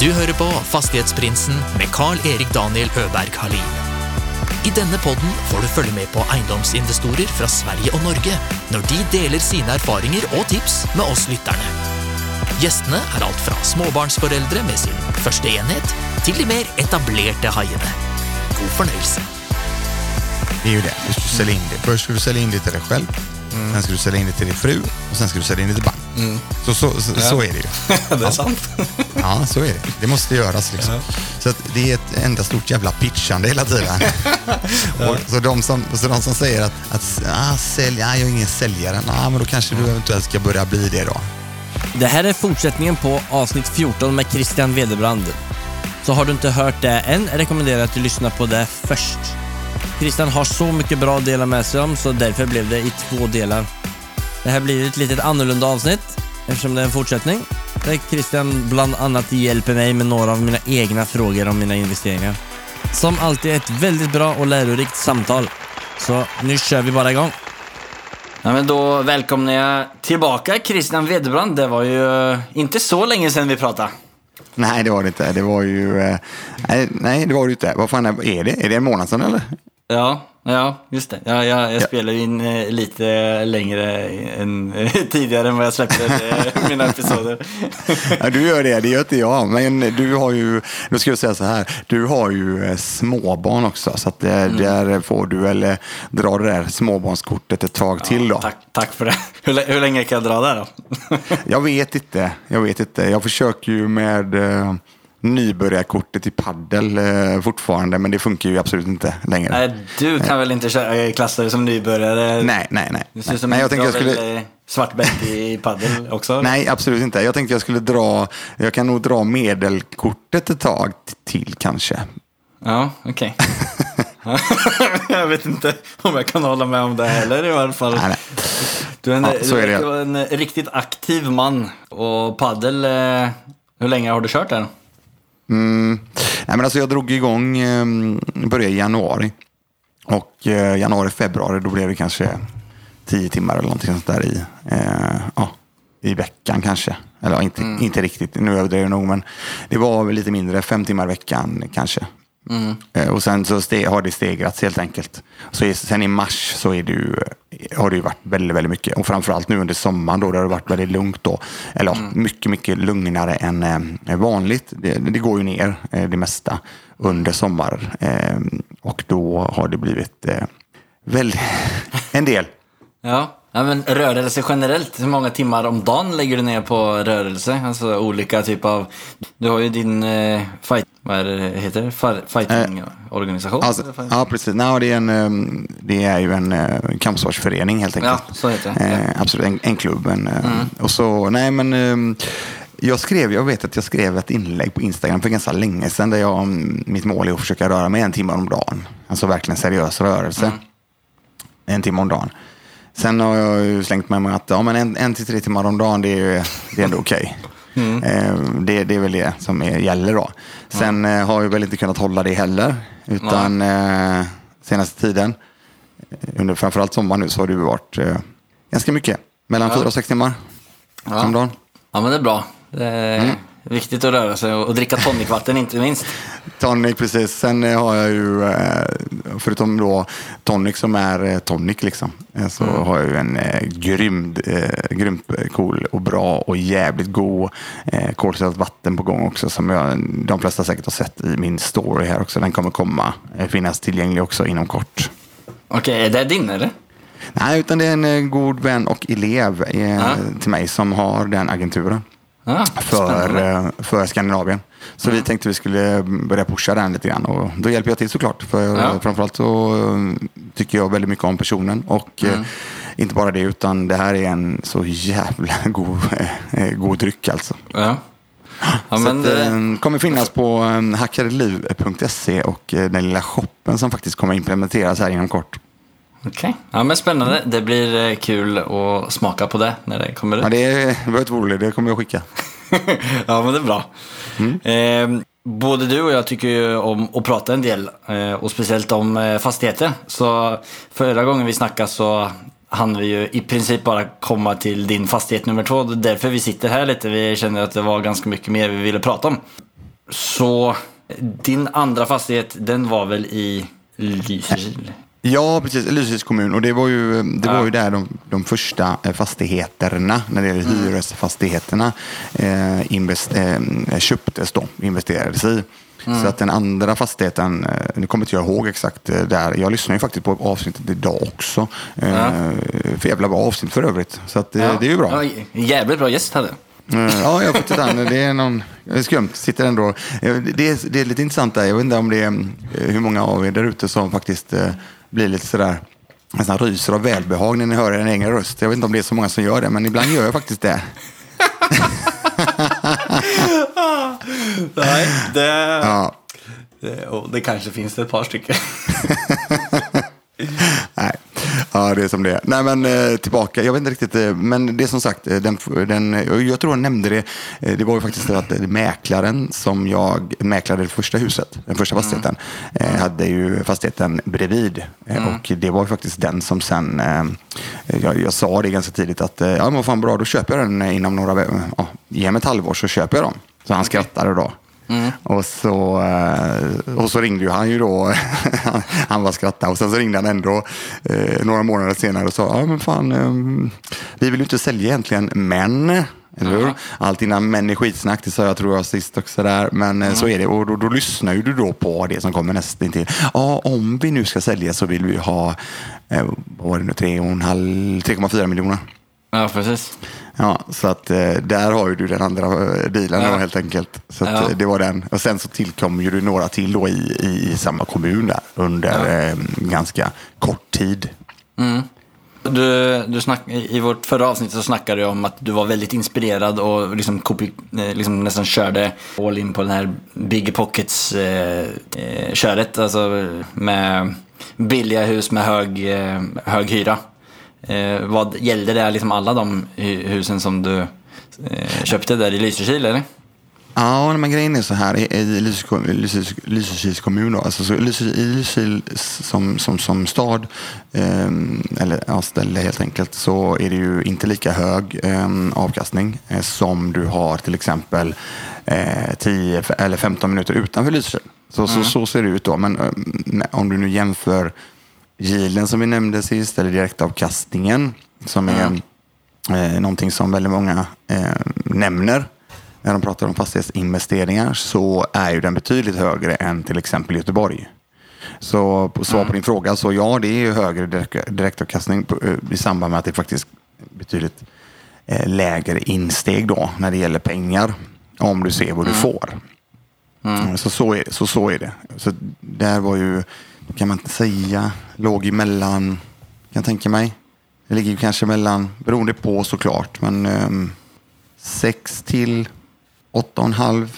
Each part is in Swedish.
Du hører på Fastighetsprinsen med Carl-Erik Daniel Øberg Halin. I denne podden får du følge med på eiendomsinvestorer fra Sverige og Norge når de deler sine erfaringer og tips med oss lytterne. Gjestene er alt fra småbarnsforeldre med sin første enhet, til de mer etablerte haiene. God fornøyelse. Det är ju det. Du ska sälja in det. Först ska du sälja in det till dig själv. Sen ska du sälja in det till din fru och sen ska du sälja in det till bank. Så, så, så, så är det ju. det är sant. Ja, så är det. Det måste göras liksom. Så att det är ett enda stort jävla pitchande hela tiden. och, så, de som, så de som säger att, att ah, sälj, ah, jag är ingen säljare, ah, men då kanske du eventuellt ska börja bli det då. Det här är fortsättningen på avsnitt 14 med Christian Wederbrand. Så har du inte hört det än rekommenderar jag att du lyssnar på det först. Christian har så mycket bra att dela med sig om så därför blev det i två delar. Det här blir ett litet annorlunda avsnitt eftersom det är en fortsättning där Christian bland annat hjälper mig med några av mina egna frågor om mina investeringar. Som alltid ett väldigt bra och lärorikt samtal. Så nu kör vi bara igång. Ja, men då välkomnar jag tillbaka Christian Wederbrand. Det var ju eh, inte så länge sedan vi pratade. Nej, det var det inte. Det var ju... eh, Nej, nej det var det inte. Vad fan är är det? Är det en månad sedan eller? Ja, ja just det. Ja, jag, jag spelar in eh, lite längre än eh, tidigare än vad jag släppte eh, mina episoder. Ja, du gör det, det gör inte jag. Men du har ju, då ska jag säga så här, du har ju småbarn också. Så att Mm. där, får du eh, dra det där småbarnskortet ett tag till då. Tack, tack för det. Hur, hur länge kan jag dra där då? Jag vet inte, jag vet inte. Jag försöker ju med nybörjarkortet i paddel eh, fortfarande, men det funkar ju absolut inte längre. Nej, du kan väl inte köra- klassa dig som nybörjare? nej, nej. nej. Det ser ut som nej jag tänkte jag skulle... bälte i paddel också? Nej, absolut inte. Jag tänkte jag skulle dra, jag kan nog dra medelkortet ett tag till kanske. Ja, okej. jag vet inte om jag kan hålla med om det heller i alla fall. Nej, nej. Du är en, Ja, du är vara en riktigt aktiv man. Och paddel, eh, hur länge har du kört den? Mm. Nej, men alltså jag drog igång, eh, började i januari. Och eh, januari, februari, då blev det kanske tio timmar eller någonting sånt där i, eh, ja, i veckan kanske. Eller inte, inte riktigt, nu överdriver jag nog, men det var lite mindre, fem timmar i veckan kanske. Eh, och sen så har det stegrats helt enkelt. Så i, sen i mars så är det ju, har det ju varit väldigt, väldigt mycket. Och framförallt nu under sommaren då, det har det varit väldigt lugnt då. Eller ja, mycket, mycket lugnare än eh, vanligt. Det, det går ju ner eh, det mesta under sommar. Eh, och då har det blivit eh, väldigt, en del. Ja. Ja, men rörelse generellt. Hur många timmar om dagen lägger du ner på rörelse? Alltså olika typer av... Du har ju din eh, fight... Vad är det heter? det? Fi- Fighting-organisation? Alltså, ja, precis. Nej, det, är en, eh, det är ju en eh, kampsportsförening helt enkelt. Ja, så heter det. Mm. Eh, absolut, en, en klubb. En, eh, Och så, nej men... eh, Jag, skrev, jag vet att jag skrev ett inlägg på Instagram för ganska länge sedan där jag, mm, mitt mål är att försöka röra mig en timme om dagen. Alltså verkligen seriös rörelse. Mm. En timme om dagen. Sen har jag ju slängt med mig att ja, men en, en till tre timmar om dagen det är, det är ändå okej. Mm. Eh, det, det är väl det som är, gäller då. Sen eh, har jag väl inte kunnat hålla det heller. Utan eh, senaste tiden, eh, under framförallt sommaren nu, så har det ju varit eh, ganska mycket. Mellan fyra och sex timmar Ja. om dagen. Ja, men det är bra. Det är Mm. Viktigt att röra sig och, dricka tonicvatten inte minst. Tonic, precis. Sen eh, har jag ju, eh, förutom då tonic som är eh, tonic liksom, så har jag ju en grym, grymt cool och bra och jävligt god kolsyrat vatten på gång också som jag, de flesta säkert har sett i min story här också. Den kommer komma, finnas tillgänglig också inom kort. Okej, är det din eller? Nej, utan det är en god vän och elev eh, Ja. till mig som har den agenturen. Ja, för, eh, för Skandinavien. Så vi tänkte vi skulle börja pusha den lite grann och då hjälper jag till såklart. För Ja. framförallt så eh, tycker jag väldigt mycket om personen och Mm. eh, inte bara det utan det här är en så jävla god, eh, god dryck alltså. Ja. Ja, så men att, det, kommer finnas på hackareliv.se och den lilla shoppen som faktiskt kommer implementeras här inom kort. Okej. ja, men spännande. Det blir eh, kul att smaka på det när det kommer ut. Ja, det, är- var roligt, det kommer jag skicka. ja, men det är bra. Mm. Eh, både du och jag tycker ju om att prata en del eh, och speciellt om eh, fastigheter. Så förra gången vi snackade så hann vi ju i princip bara komma till din fastighet nummer två. Det är därför vi sitter här lite. Vi känner att det var ganska mycket mer vi ville prata om. Så din andra fastighet, den var väl i Lysekil? Ja, precis. Lysekils kommun. Och det var ju, det var Ja. ju där de, de första eh, fastigheterna, när det gäller Mm. hyresfastigheterna, eh, invest, eh, köptes då, investerades i. Mm. Så att den andra fastigheten, eh, nu kommer inte jag ihåg exakt eh, där, jag lyssnar ju faktiskt på avsnittet idag också. Eh, Ja. För jävla bra avsnitt för övrigt. Så att, eh, det är ju bra. Ja, jävligt bra gäst hade. Ja, jag har fått titta. Det är någon skumt. Sitter ändå. Det är, det är lite intressant där. Jag vet inte om det är hur många av er där ute som faktiskt blir lite sådär nästan ryser av välbehag när ni hör en egen röst. Jag vet inte om det är så många som gör det, men ibland gör jag faktiskt det. Nej, det, Ja. det, det kanske finns ett par stycken. Nej, ja, det är som det är. Nej, men eh, tillbaka. Jag vet inte riktigt, eh, men det är som sagt, eh, den, den, jag tror jag nämnde det. Det var ju faktiskt att mäklaren som jag mäklade det första huset, den första fastigheten, eh, hade ju fastigheten bredvid. Eh, Och det var ju faktiskt den som sen, jag, jag sa det ganska tidigt att, ja men vad fan bra, då köper jag den inom några, ja, ge mig ett halvår så köper jag dem. Så han skrattade då. Och, så, eh, och så ringde ju han ju då, han var skrattade och sen så ringde han ändå eh, några månader senare och sa, ja men fan, eh, vi vill ju inte sälja egentligen, men, eller hur? Allt innan män är skitsnack, det sa jag tror jag sist också där, men eh, så är det. Och då, då lyssnar ju du då på det som kommer nästan till. Ja, om vi nu ska sälja så vill vi ha, eh, vad var det nu, 3,5 3,4 miljoner. Ja, precis. Ja, så att eh, där har ju du den andra eh, bilen Ja. då helt enkelt. Så Ja. eh, det var den. Och sen så tillkom ju det några till då i, i, samma kommun där under eh, ganska kort tid. Du, du snack, I vårt förra avsnitt så snackade du om att du var väldigt inspirerad och liksom, eh, liksom nästan körde all in på den här Big Pockets eh, eh. Alltså med billiga hus med hög, eh, hög hyra. Eh, vad gällde det liksom alla de hu- husen som du eh, köpte där i Lysekil eller? Ja, men grejen är så här. I, i Lysekils Lysekils- kommun, då, alltså så Lysekil, i Lysekil som, som, som stad, ehm, eller ja, ställe helt enkelt, så är det ju inte lika hög ehm, avkastning eh, som du har till exempel eh, 10 eller 15 minuter utanför Lysekil. Så, så, så ser det ut då. Men ehm, om du nu jämför yielden som vi nämnde sist, eller direktavkastningen, som är eh, någonting som väldigt många eh, nämner när de pratar om fastighetsinvesteringar så är ju den betydligt högre än till exempel Göteborg. Så på svar på din fråga, så ja, det är ju högre direkt, direktavkastning på, eh, i samband med att det faktiskt betydligt eh, lägre insteg då när det gäller pengar. Om du ser vad du får. Mm, Så, så, är, så så är det. Så där var ju, kan man inte säga, låg emellan, kan jag tänka mig. Det ligger kanske mellan, beroende på såklart, men um, 6 till 8,5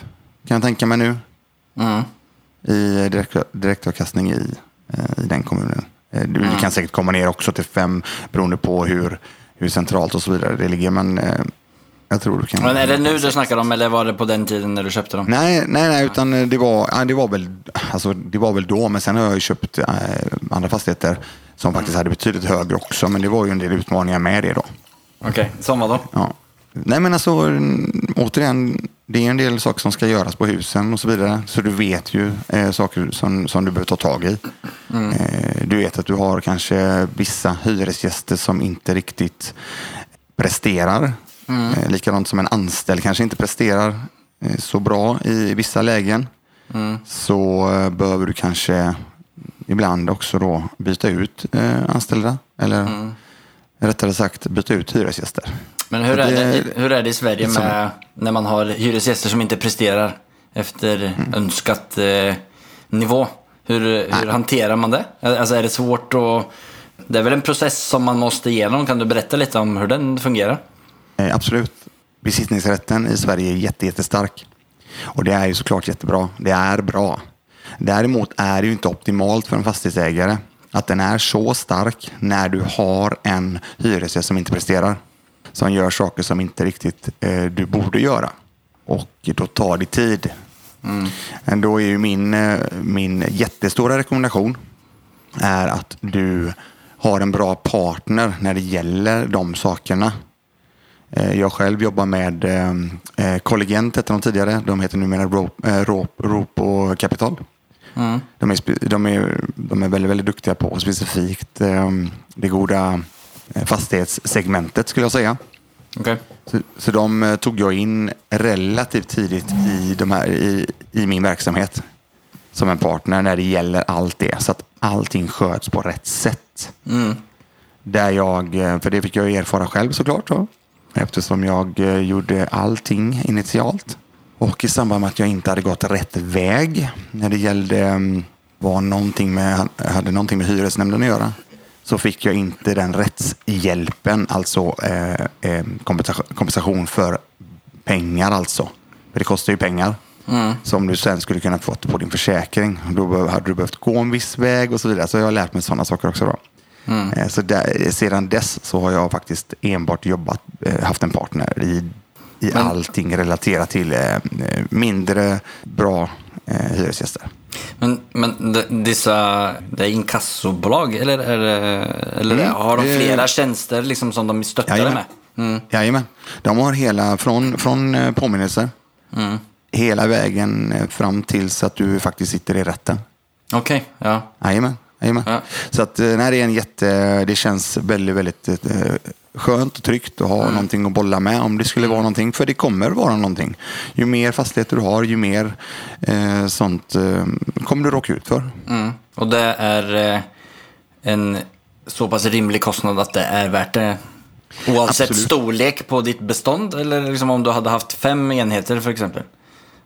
kan jag tänka mig nu. Mm. I direkt, direktavkastning i, eh, i den kommunen. Eh, Du kan säkert komma ner också till 5 beroende på hur, hur centralt och så vidare det ligger. Men eh, jag tror du kan... Men är det nu du snackar om eller var det på den tiden när du köpte dem? Nej, nej, nej, utan det var, ja, det var, väl, alltså, det var väl då. Men sen har jag ju köpt eh, andra fastigheter som faktiskt hade betydligt högre också. Men det var ju en del utmaningar med det då. Okej, som vad då? Ja. Nej, men alltså mm, återigen, det är en del saker som ska göras på husen och så vidare. Så du vet ju eh, saker som, som du behöver ta tag i. Eh, du vet att du har kanske vissa hyresgäster som inte riktigt presterar. Eh, likadant som en anställd kanske inte presterar eh, så bra i vissa lägen. Så eh, behöver du kanske ibland också då byta ut anställda. Eller rättare sagt byta ut hyresgäster. Men hur Så är, det- det, hur är det i Sverige som- med när man har hyresgäster som inte presterar efter Mm. önskat eh, nivå? Hur, hur hanterar man det? Alltså är det svårt att... Det är väl en process som man måste igenom. Kan du berätta lite om hur den fungerar? Eh, absolut. Besittningsrätten i Sverige är jätte, jättestark. Och det är ju såklart jättebra. Det är bra. Däremot är det ju inte optimalt för en fastighetsägare att den är så stark när du har en hyresgäst som inte presterar. Som gör saker som inte riktigt eh, du borde göra. Och då tar det tid. Men Då är ju min, eh, min jättestora rekommendation är att du har en bra partner när det gäller de sakerna. Eh, Jag själv jobbar med eh, Colligent, hette de tidigare. De heter numera eh, och Capital. De, är, de, är, de är väldigt, väldigt duktiga på specifikt eh, det goda eh, fastighetssegmentet skulle jag säga. Okej. Så, så de eh, tog jag in relativt tidigt i, de här, i, i min verksamhet som en partner när det gäller allt det. Så att allting sköts på rätt sätt. Där jag, eh, för det fick jag erfara själv såklart. Då, eftersom jag eh, gjorde allting initialt. Och i samband med att jag inte hade gått rätt väg när det gällde mm, var någonting med, hade någonting med hyresnämnden att göra så fick jag inte den rättshjälpen, alltså eh, eh, kompensation, för pengar alltså. För det kostar ju pengar. Som du sen skulle kunna få på din försäkring. Då hade du behövt gå en viss väg och så vidare. Så jag har lärt mig sådana saker också. Då. Eh, Så där, sedan dess så har jag faktiskt enbart jobbat, eh, haft en partner i, i allting relaterat till eh, mindre bra hyresgäster. Men, men dessa, det är inkassobolag eller, det, eller Mm, har de flera tjänster liksom som de stöttar Jajamän. med? Mm. Jajamän. De har hela, från, från påminnelser, Mm. hela vägen fram tills att du faktiskt sitter i rätten. Okej, ja. Jajamän. Jajamän. Ja. Så att, eh, nej, det är en jätte, det känns väldigt, väldigt eh, skönt och tryggt att ha någonting att bolla med om det skulle vara någonting. För det kommer vara någonting. Ju mer fastigheter du har, ju mer eh, sånt eh, kommer du råka ut för. Mm. Och det är eh, en så pass rimlig kostnad att det är värt det. Oavsett Absolut. storlek på ditt bestånd eller liksom om du hade haft fem enheter för exempel.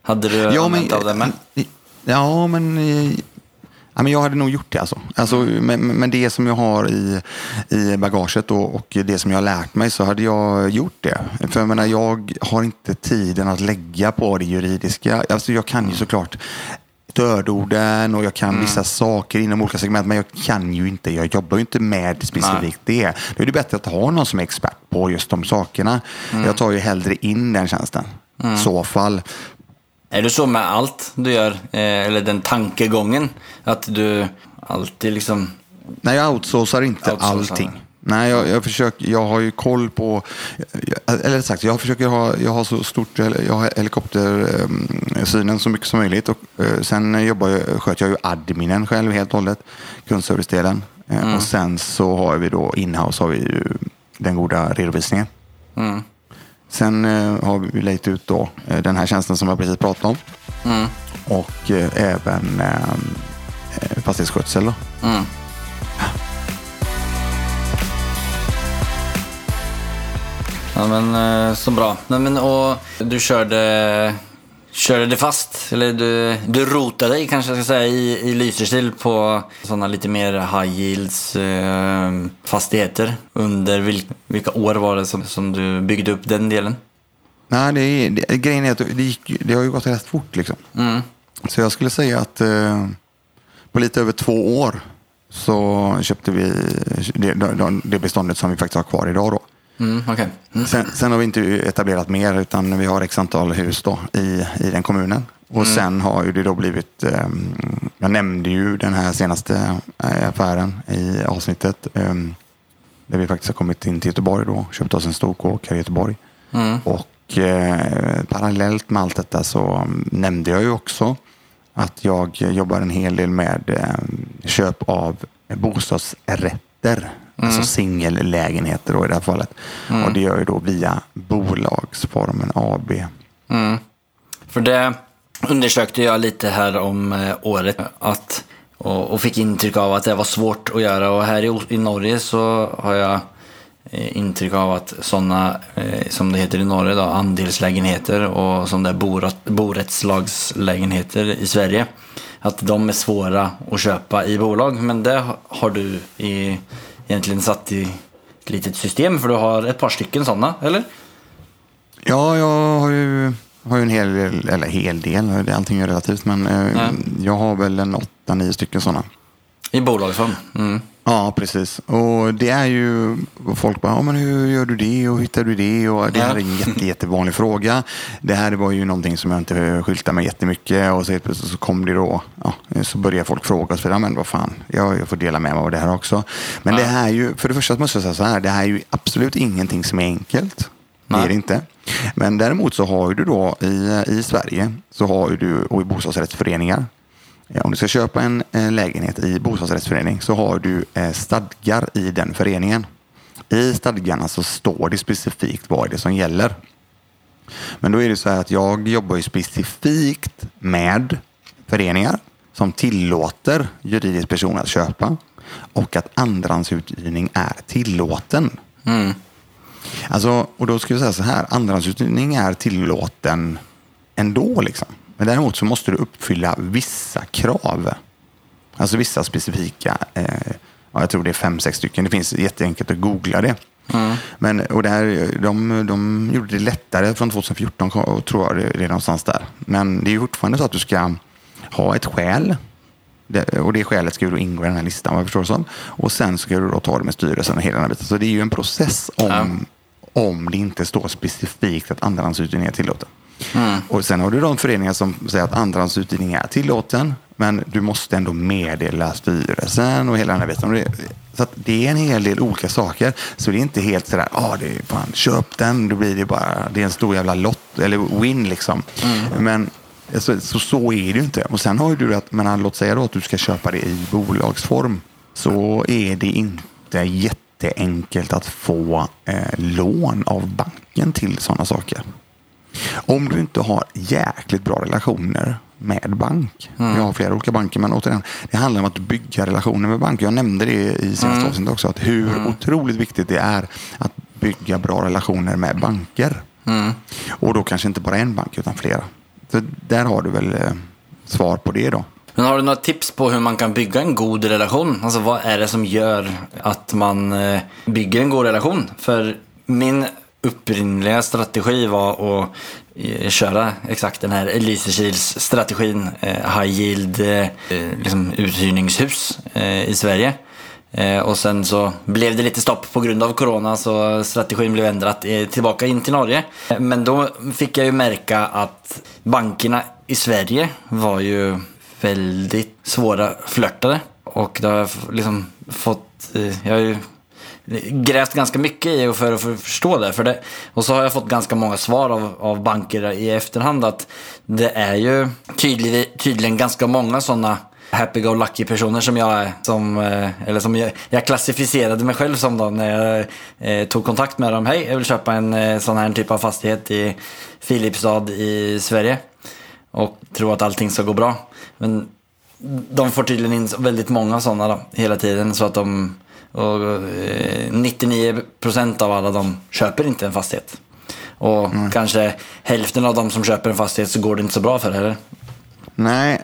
Hade du använt av det med? Ja, men, eh, ja, men jag hade nog gjort det. Alltså. Alltså, men, men det som jag har i, i bagaget och, och det som jag har lärt mig så hade jag gjort det. För jag, menar, jag har inte tiden att lägga på det juridiska. Alltså, jag kan ju såklart stödorden och jag kan vissa saker inom olika segment. Men jag kan ju inte, jag jobbar ju inte med specifikt det. Då är det bättre att ha någon som är expert på just de sakerna. Jag tar ju hellre in den tjänsten. I så fall. Är du så med allt du gör? Eh, eller den tankegången? Att du alltid liksom... Nej, jag outsourcar inte Outsourcar. allting. Nej, jag, jag försöker, jag har ju koll på, eller sagt, jag försöker ha, jag har så stort, jag har helikoptersynen så mycket som möjligt och eh, sen jobbar jag, sköter jag ju adminen själv helt och hållet, kundservice-delen. Eh, Och sen så har vi då inhouse har vi ju den goda redovisningen. Sen eh, har vi lejt ut då eh, den här tjänsten som jag precis pratade om. Och eh, även eh, eh, fastighetsskötsel då. Ja men så bra. Nej, men, och du körde, körde det fast, eller du, du rotade dig kanske jag ska säga i, i Lysekil på sådana lite mer high yields eh, fastigheter. Under vil, vilka år var det som, som du byggde upp den delen? Nej, det det, grejen är att det, gick, det har ju gått rätt fort. Liksom. Så jag skulle säga att eh, på lite över två år så köpte vi det, det, det beståndet som vi faktiskt har kvar idag. Då. Mm, okej. Sen, sen har vi inte etablerat mer utan vi har x antal hus då i, i den kommunen. Och sen har ju det då blivit, eh, jag nämnde ju den här senaste eh, affären i avsnittet. Eh, där vi faktiskt har kommit in till Göteborg då, köpt oss en stor kåk här i Göteborg. Och eh, parallellt med allt detta så mm, nämnde jag ju också att jag jobbar en hel del med eh, köp av bostadsrätter. Alltså singellägenheter då i det här fallet. Och det gör jag då via bolagsformen AB. För det undersökte jag lite här om eh, året att, och, och fick intryck av att det var svårt att göra. Och här i, i Norge så har jag eh, intryck av att sådana, eh, som det heter i Norge, då, andelslägenheter och som det är borättslagslägenheter i Sverige. Att de är svåra att köpa i bolag. Men det ha- har du i, egentligen satt i ett litet system för du har ett par stycken sådana, eller? Ja, jag har ju, har ju en hel del, eller hel del, allting är relativt, men eh, Ja. jag har väl en åtta, nio stycken sådana. I bolagsform. Mm. Ja, precis. Och det är ju, och folk bara, ja, men hur gör du det och hittar du det? Och det här är en jätte, jättevanlig fråga. Det här var ju någonting som jag inte skyltade med jättemycket och så helt plötsligt så kom det då, ja, så börjar folk fråga sig, ja, men vad fan, jag, jag får dela med mig av det här också. Men det här är ju, för det första måste jag säga så här, det här är ju absolut ingenting som är enkelt. Det är Nej. det inte. Men däremot så har du då i, i Sverige så har du och i bostadsrättsföreningar. Eh, Om du ska köpa en, en lägenhet i bostadsrättsförening så har du eh, stadgar i den föreningen. I stadgarna så står det specifikt vad det är som gäller. Men då är det så här att jag jobbar ju specifikt med föreningar som tillåter juridisk person att köpa och att andrahandsuthyrning är tillåten. Alltså, och då ska vi säga så här, andrahandsuthyrning är tillåten ändå. Liksom. Men däremot så måste du uppfylla vissa krav. Alltså vissa specifika, eh, ja, jag tror det är fem, sex stycken. Det finns jätteenkelt att googla det. Men, och det här, de, de gjorde det lättare från 2014, ko- tror jag det är någonstans där. Men det är fortfarande så att du ska ha ett skäl. Det, och det skälet ska ju då ingå i den här listan, vad jag förstår som. Och sen ska du då ta det med styrelsen och hela den här biten. Så det är ju en process om, om det inte står specifikt att andrahandsuthyrning är tillåten. Och sen har du de föreningar som säger att andrahandsuthyrning är tillåten, men du måste ändå meddela styrelsen och hela den här biten. Så det är en hel del olika saker. Så det är inte helt sådär, ah, det är fan, köp den, då blir det bara, det är en stor jävla lott, eller win liksom. Men så, så, så är det ju inte. Och sen har ju du att, men låt säga då att du ska köpa det i bolagsform, så är det inte jätteenkelt att få eh, lån av banken till sådana saker. Om du inte har jäkligt bra relationer med bank. Vi har flera olika banker, men återigen, det handlar om att bygga relationer med bank. Jag nämnde det i senaste avsnittet också, att hur otroligt viktigt det är att bygga bra relationer med banker. Och då kanske inte bara en bank, utan flera. Så där har du väl eh, svar på det då. Men har du några tips på hur man kan bygga en god relation? Alltså vad är det som gör att man eh, bygger en god relation? För min upprinnliga strategi var att eh, köra exakt den här Lysekils strategin, eh, high yield eh, liksom uthyrningshus i Sverige. Och sen så blev det lite stopp på grund av corona så strategin blev ändrat tillbaka in till Norge. Men då fick jag ju märka att bankerna i Sverige var ju väldigt svåra flörtade. Och då har jag liksom fått, jag har ju grävt ganska mycket i för att förstå det. För det. Och så har jag fått ganska många svar av, av banker i efterhand att det är ju tydlig, tydligen ganska många sådana happy-go-lucky personer som jag är. Som, eh, eller som jag, jag klassificerade mig själv som då när jag eh, tog kontakt med dem. Hej, jag vill köpa en eh, sån här typ av fastighet i Filipstad i Sverige. Och tror att allting ska gå bra. Men de får tydligen in väldigt många sådana då, hela tiden. Så att de, och, eh, 99% av alla de köper inte en fastighet. Och kanske hälften av de som köper en fastighet så går det inte så bra för heller. Nej,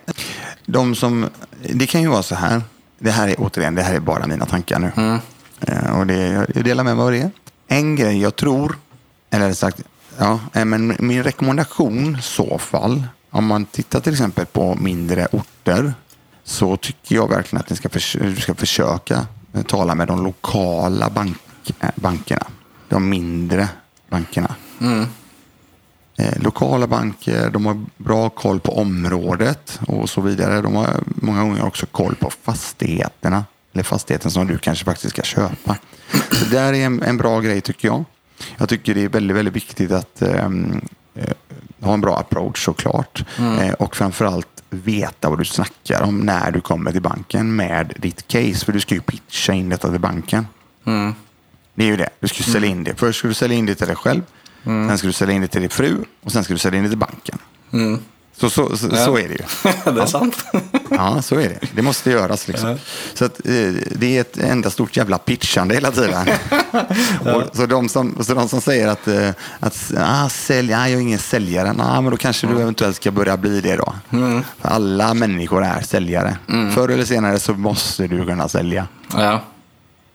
de som, det kan ju vara så här. Det här är återigen, det här är bara mina tankar nu. Eh, och det, jag delar med mig av det. En grej jag tror, eller sagt, ja, eh, men min rekommendation så fall, om man tittar till exempel på mindre orter, så tycker jag verkligen att ni ska, du ska försöka tala med de lokala bank, bankerna. De mindre bankerna. Eh, lokala banker, de har bra koll på området och så vidare. De har många gånger också koll på fastigheterna. Eller fastigheten som du kanske faktiskt ska köpa. Så det där är en, en bra grej tycker jag. Jag tycker det är väldigt, väldigt viktigt att ehm, eh, ha en bra approach såklart. Eh, och framförallt veta vad du snackar om när du kommer till banken med ditt case. För du ska ju pitcha in detta till banken. Det är ju det. Du ska ju sälja in det. Först ska du sälja in det till dig själv. Sen ska du sälja in det till din fru. Och sen ska du sälja in det till banken. Så, så, så, så är det ju. det är sant. Ja, så är det. Det måste göras. Liksom. Så att, eh, det är ett enda stort jävla pitchande hela tiden. och, så, de som, så de som säger att, eh, att ah, sälj, ah, jag är ingen säljare, nah, men då kanske du eventuellt ska börja bli det då. För alla människor är säljare. Förr eller senare så måste du kunna sälja. ja.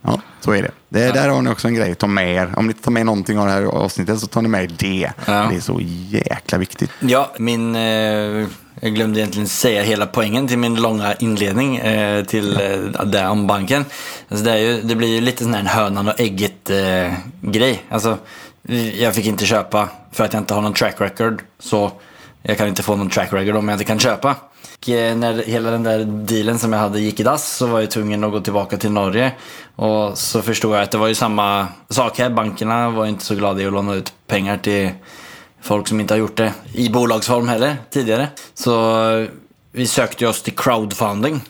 Ja, så är det. det Där har ni också en grej. Ta med er. Om ni tar med någonting av det här avsnittet så tar ni med det. Ja. Det är så jäkla viktigt. Ja, min... Eh, jag glömde egentligen säga hela poängen till min långa inledning eh, till eh, det om banken. Alltså det, ju, det blir ju lite sån här hönan och ägget eh, grej. Alltså, jag fick inte köpa för att jag inte har någon track record. Så jag kan inte få någon track record om jag inte kan köpa. Och eh, när hela den där dealen som jag hade gick i dass så var jag tvungen att gå tillbaka till Norge. Och så förstod jag att det var ju samma sak här. Bankerna var inte så glada i att låna ut pengar till folk som inte har gjort det i bolagsform heller tidigare. Så eh, vi sökte oss till crowdfunding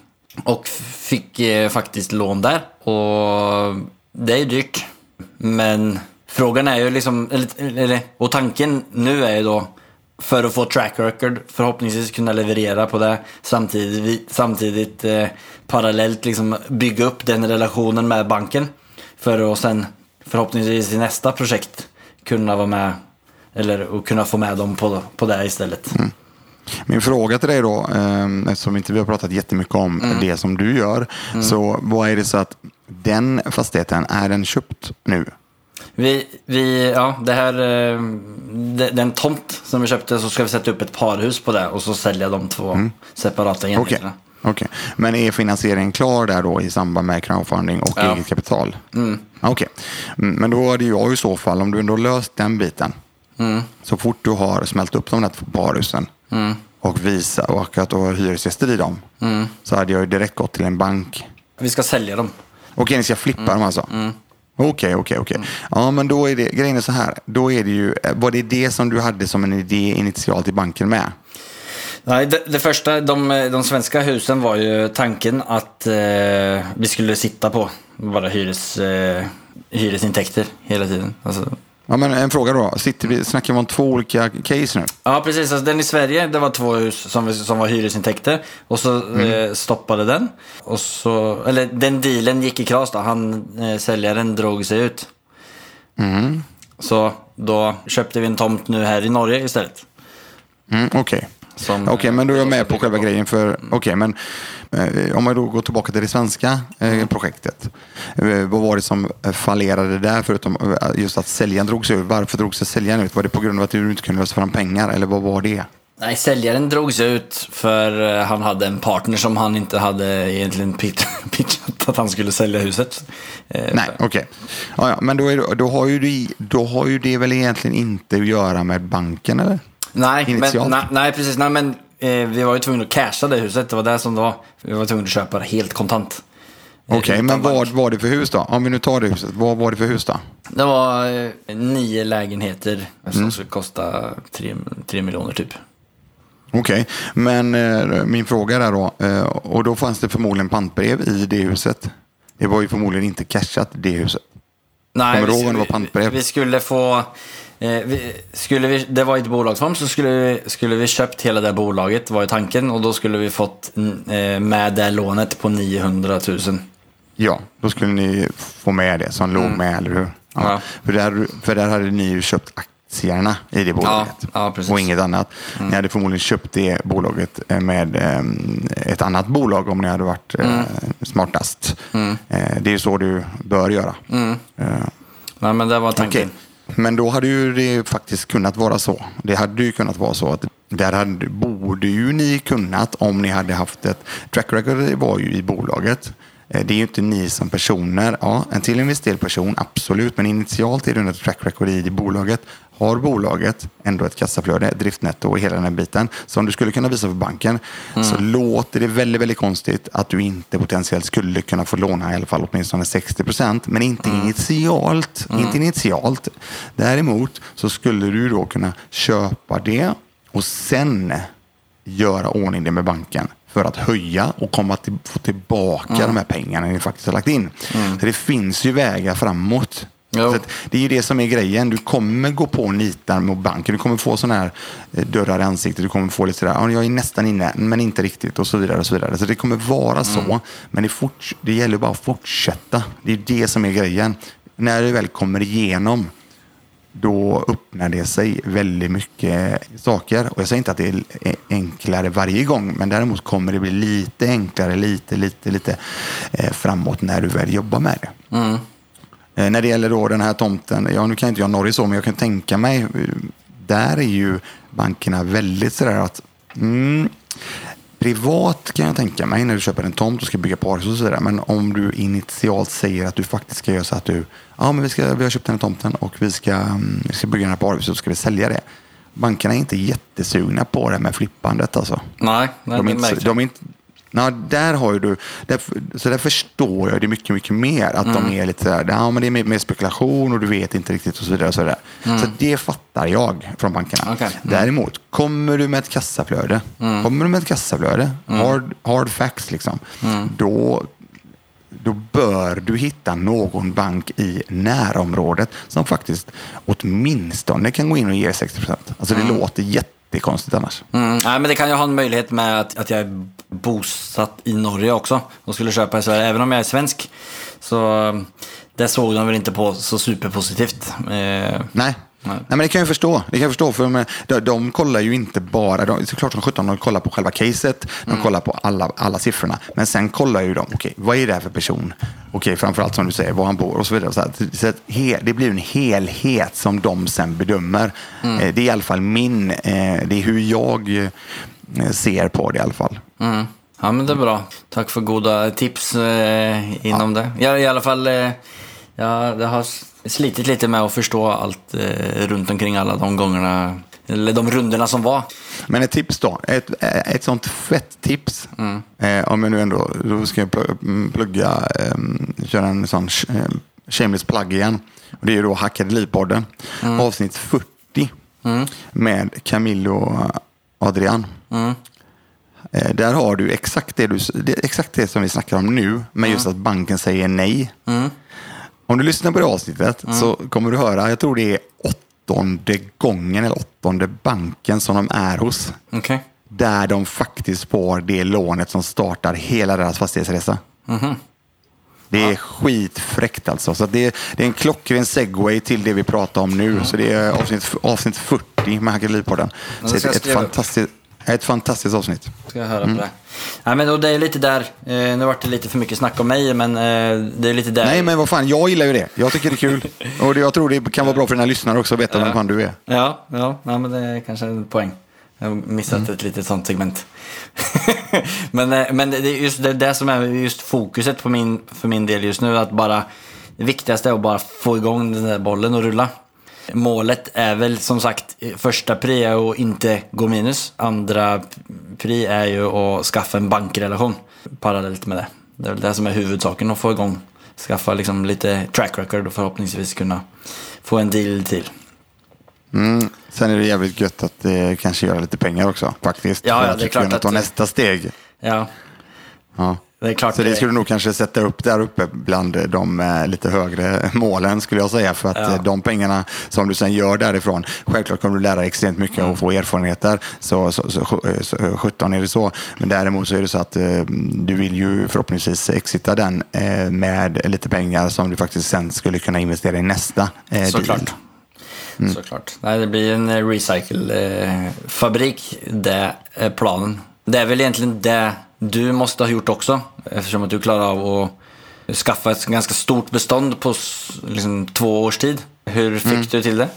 och fick eh, faktiskt lån där. Och det är dyrt. Men frågan är ju liksom, eller, eller, och tanken nu är ju då för att få track record, förhoppningsvis kunna leverera på det samtidigt, samtidigt eh, parallellt liksom bygga upp den relationen med banken. För att sen förhoppningsvis i nästa projekt kunna vara med eller och kunna få med dem på, på det istället. Mm. Min fråga till dig då, eh, eftersom inte vi har pratat jättemycket om mm. det som du gör, mm. så vad är det så att den fastigheten, är den köpt nu? Vi, vi, ja, det här, eh, den tomt som vi köpte så ska vi sätta upp ett parhus på det och så sälja de två mm. separata enheterna. Okay. okay. Men är finansieringen klar där då i samband med crowdfunding och ja. eget kapital? Mm. Okej, okay. Mm, men då är det jag i så fall, om du ändå löst den biten, mm. så fort du har smält upp de där två parhusen mm. och visa och att du har hyresgäster i dem, mm. så hade jag ju direkt gått till en bank. Vi ska sälja dem. Okej, ni ska flippa dem alltså? Okej, okej, okej. Ja, men då är det, grejen är så här. Då är det ju, var det det som du hade som en idé initialt i banken med? Nej, det, det första, de, de, svenska husen var ju tanken att eh, vi skulle sitta på bara hyres, eh, hyresintäkter hela tiden. Alltså, Ja, men en fråga då. Sitter vi, snackar vi om två olika case nu? Ja, precis. Alltså, den i Sverige, det var två hus som, som var hyresintäkter. Och så mm. eh, stoppade den. Och så, eller den dealen gick i kras då. Han, eh, säljaren drog sig ut. Mm. Så då köpte vi en tomt nu här i Norge istället. Mm, Okej, okay. Okej, okay, men då är jag med på själva grejen. för Okej, okay, men Eh, om man då går tillbaka till det svenska eh, mm. projektet. Eh, vad var det som fallerade där förutom just att säljaren drog sig ut? Varför drog sig säljaren ut? Var det på grund av att du inte kunde lösa fram pengar eller vad var det? Nej, säljaren drogs ut för han hade en partner som han inte hade egentligen pitchat att han skulle sälja huset. Nej, okej. Okay. Ja, ja, men då, är, då, har ju det, då har ju det väl egentligen inte att göra med banken, eller? Nej, men, nej, nej, precis. Nej, men eh, vi var ju tvungna att casha det huset. Det var det som det var. Vi var tvungna att köpa det helt kontant. Okej, okay, men vad var det för hus då? Om vi nu tar det huset, vad var det för hus då? Det var eh, nio lägenheter som mm. skulle kosta tre, tre miljoner typ. Okej, okay. men eh, min fråga är då, eh, och då fanns det förmodligen pantbrev i det huset. Det var ju förmodligen inte cashat det huset. Nej, Kommer du ihåg om det var pantbrev? Vi, vi skulle få Eh, vi, skulle vi, det var ett bolagsform så skulle vi, skulle vi köpt hela det bolaget var ju tanken och då skulle vi fått eh, med det lånet på 900 000. Ja, då skulle ni få med det som mm. låg med, eller hur? Ja. ja. För, där, för där hade ni ju köpt aktierna i det bolaget ja, och inget annat. Mm. Ni hade förmodligen köpt det bolaget eh, med eh, ett annat bolag om ni hade varit eh, mm. smartast. Mm. Det är så du bör göra. Mm. Nej, men det var tanken. Okay. Men då hade ju det faktiskt kunnat vara så. Det hade ju kunnat vara så att där hade, borde ju ni kunnat om ni hade haft ett track record var ju i bolaget. Eh, det är ju inte ni som personer. Ja, en till del person, absolut. Men initialt är det ett track record i bolaget har bolaget ändå ett kassaflöde, driftnetto och hela den här biten som du skulle kunna visa för banken mm. så låter det väldigt, väldigt konstigt att du inte potentiellt skulle kunna få låna i alla fall åtminstone 60 procent, men inte mm. initialt. Mm. Inte initialt. Däremot så skulle du då kunna köpa det och sen göra ordning det med banken för att höja och komma till, få tillbaka mm. de här pengarna ni faktiskt har lagt in. Mm. Så det finns ju vägar framåt. det är ju det som är grejen. Du kommer gå på nitar mot banken. Du kommer få sådana här eh, dörrar i ansiktet. Du kommer få lite sådär, ja, jag är nästan inne, men inte riktigt och så vidare. och Så vidare. Så det kommer vara så. Mm. Men det, fort, det gäller bara att fortsätta. Det är det som är grejen. När du väl kommer igenom då öppnar det sig väldigt mycket saker. Och jag säger inte att det är enklare varje gång, men däremot kommer det bli lite enklare, lite, lite, lite eh, framåt när du väl jobbar med det. Mm. Eh, när det gäller då den här tomten, ja nu kan inte jag Norge så, men jag kan tänka mig, eh, där är ju bankerna väldigt sådär att mm, Privat kan jag tänka mig när du köper en tomt och ska bygga parhus och sådär. Men om du initialt säger att du faktiskt ska göra så att du, ja men vi, ska, vi har köpt den här tomten och vi ska, mm, vi ska bygga den här parhuset och så ska vi sälja det. bankerna är inte jättesugna på det med flippandet alltså. Nej, nej De är inte, de är inte, ja, där har ju du, där, så där förstår jag det mycket, mycket mer. Att Mm. de är lite där, ja men det är mer, mer spekulation och du vet inte riktigt och så vidare. Och så vidare. så det fattar jag från bankerna. Mm. Okej. Mm. Däremot, kommer du med ett kassaflöde, kommer du med ett kassaflöde, Mm. hard, hard facts liksom, då, då bör du hitta någon bank i närområdet som faktiskt åtminstone kan gå in och ge 60 procent. Alltså det låter jättekonstigt annars. Mm, nej, men det kan ju ha en möjlighet med att, att jag bosatt i Norge också och skulle köpa i Sverige. Även om jag är svensk så eh, det såg de väl inte på så superpositivt. Eh, Nej. Nej. men det kan jag förstå. Det kan jag förstå för de, de kollar ju inte bara, de, såklart som sjutton, de kollar på själva caset, de kollar på alla, alla siffrorna. Men sen kollar ju de, okej, vad är det här för person? Okej, framförallt som du säger, var han bor och så vidare. Så, att, så he, det blir en helhet som de sen bedömer. Eh, det är i alla fall min, eh, det är hur jag ser på det i alla fall. Mm. Ja, men det är bra. Tack för goda tips eh, inom det. Jag, I alla fall, eh, ja, det har slitit lite med att förstå allt eh, runt omkring alla de gångerna, eller de runderna som var. Men ett tips då, ett, ett sånt fett tips, eh, om jag nu ändå, då ska jag mm, plugga, eh, köra en sån eh, shameless plug igen. Och det är ju då Hackade Livpodden, avsnitt 40 med Camillo Adrian. Eh, där har du exakt det, du, det exakt det som vi snackar om nu, men just att banken säger nej. Om du lyssnar på det avsnittet så kommer du höra, jag tror det är åttonde gången eller åttonde banken som de är hos. Okej. Där de faktiskt får det lånet som startar hela deras fastighetsresa. Det är skitfräckt alltså. Så det, är, det är en klockren segway till det vi pratar om nu. Så det är avsnitt, avsnitt 40 med. Ja, Så ett, ett, fantastiskt, ett fantastiskt avsnitt. Ska jag höra på det. Nej, men det är lite där, eh, nu vart det lite för mycket snack om mig, men eh, det är lite där. Nej, men vad fan, jag gillar ju det. Jag tycker det är kul. Och jag tror det kan vara bra för dina lyssnare också att veta vem fan du är. Ja, ja, ja men det är kanske en poäng. Jag har missat ett litet sånt segment. men, eh, men det är just det, det som är just fokuset på min, för min del just nu. Att bara, det viktigaste är att bara få igång den där bollen och rulla. Målet är väl som sagt, första pri är att inte gå minus. Andra pri är ju att skaffa en bankrelation parallellt med det. Det är väl det som är huvudsaken, att få igång. Skaffa liksom lite track record och förhoppningsvis kunna få en deal till. Mm. Sen är det jävligt gött att det kanske gör lite pengar också faktiskt. Ja, För ja, att det är klart att ta nästa steg. Ja, Ja. det är klart. Så det det- skulle du nog kanske sätta upp där uppe bland de eh, lite högre målen skulle jag säga. För att Ja. eh, de pengarna som du sen gör därifrån, självklart kommer du lära dig extremt mycket Mm. och få erfarenheter. Så, så, så, så, så 17 är det så. Men däremot så är det så att eh, du vill ju förhoppningsvis exita den eh, med lite pengar som du faktiskt sen skulle kunna investera i nästa eh, deal. Såklart. Nej, det blir en eh, recycle-fabrik, det är planen. Det är väl egentligen det du måste ha gjort också, eftersom att du klarar av att skaffa ett ganska stort bestånd på liksom, två års tid. Hur fick du till det?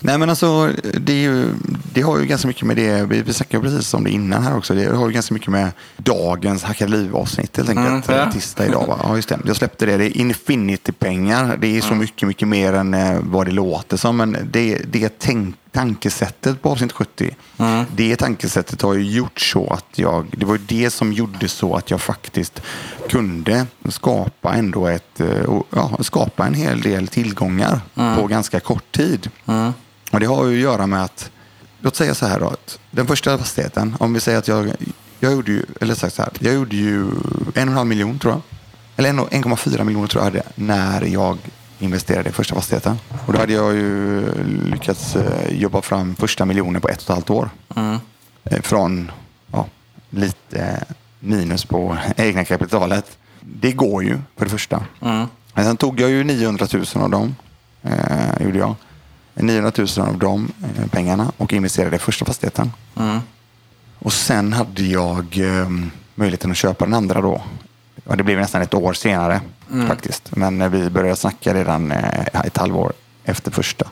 Nej men alltså, det, ju, det har ju ganska mycket med det, vi, vi snackade precis om det innan här också, det har ju ganska mycket med dagens Hackade liv-avsnitt helt enkelt. Mm, ja. Mm, Tisdag idag va? Ja just det, jag släppte det. Det är infinity-pengar, det är så mycket, mycket mer än eh, vad det låter som. Men det, det tänk, tankesättet på avsnitt 70, det tankesättet har ju gjort så att jag, det var ju det som gjorde så att jag faktiskt kunde skapa ändå ett, eh, ja, skapa en hel del tillgångar på ganska kort tid. Och det har ju att göra med att, låt säga så här då, att den första fastigheten, om vi säger att jag, jag gjorde ju, eller sagt så här, jag gjorde ju en och en halv miljon tror jag. Eller en och- 1,4 miljoner tror jag hade när jag investerade i första fastigheten. Och då hade jag ju lyckats eh, jobba fram första miljonen på ett och ett halvt år. Eh, Från ja, lite minus på egna kapitalet. Det går ju för det första. Men sen tog jag ju 900 000 av dem. Eh, gjorde jag. 900 000 av de eh, pengarna och investerade i första fastigheten. Och sen hade jag eh, möjligheten att köpa den andra då. Ja, det blev nästan ett år senare faktiskt. Men eh, vi började snacka redan eh, ett halvår efter första.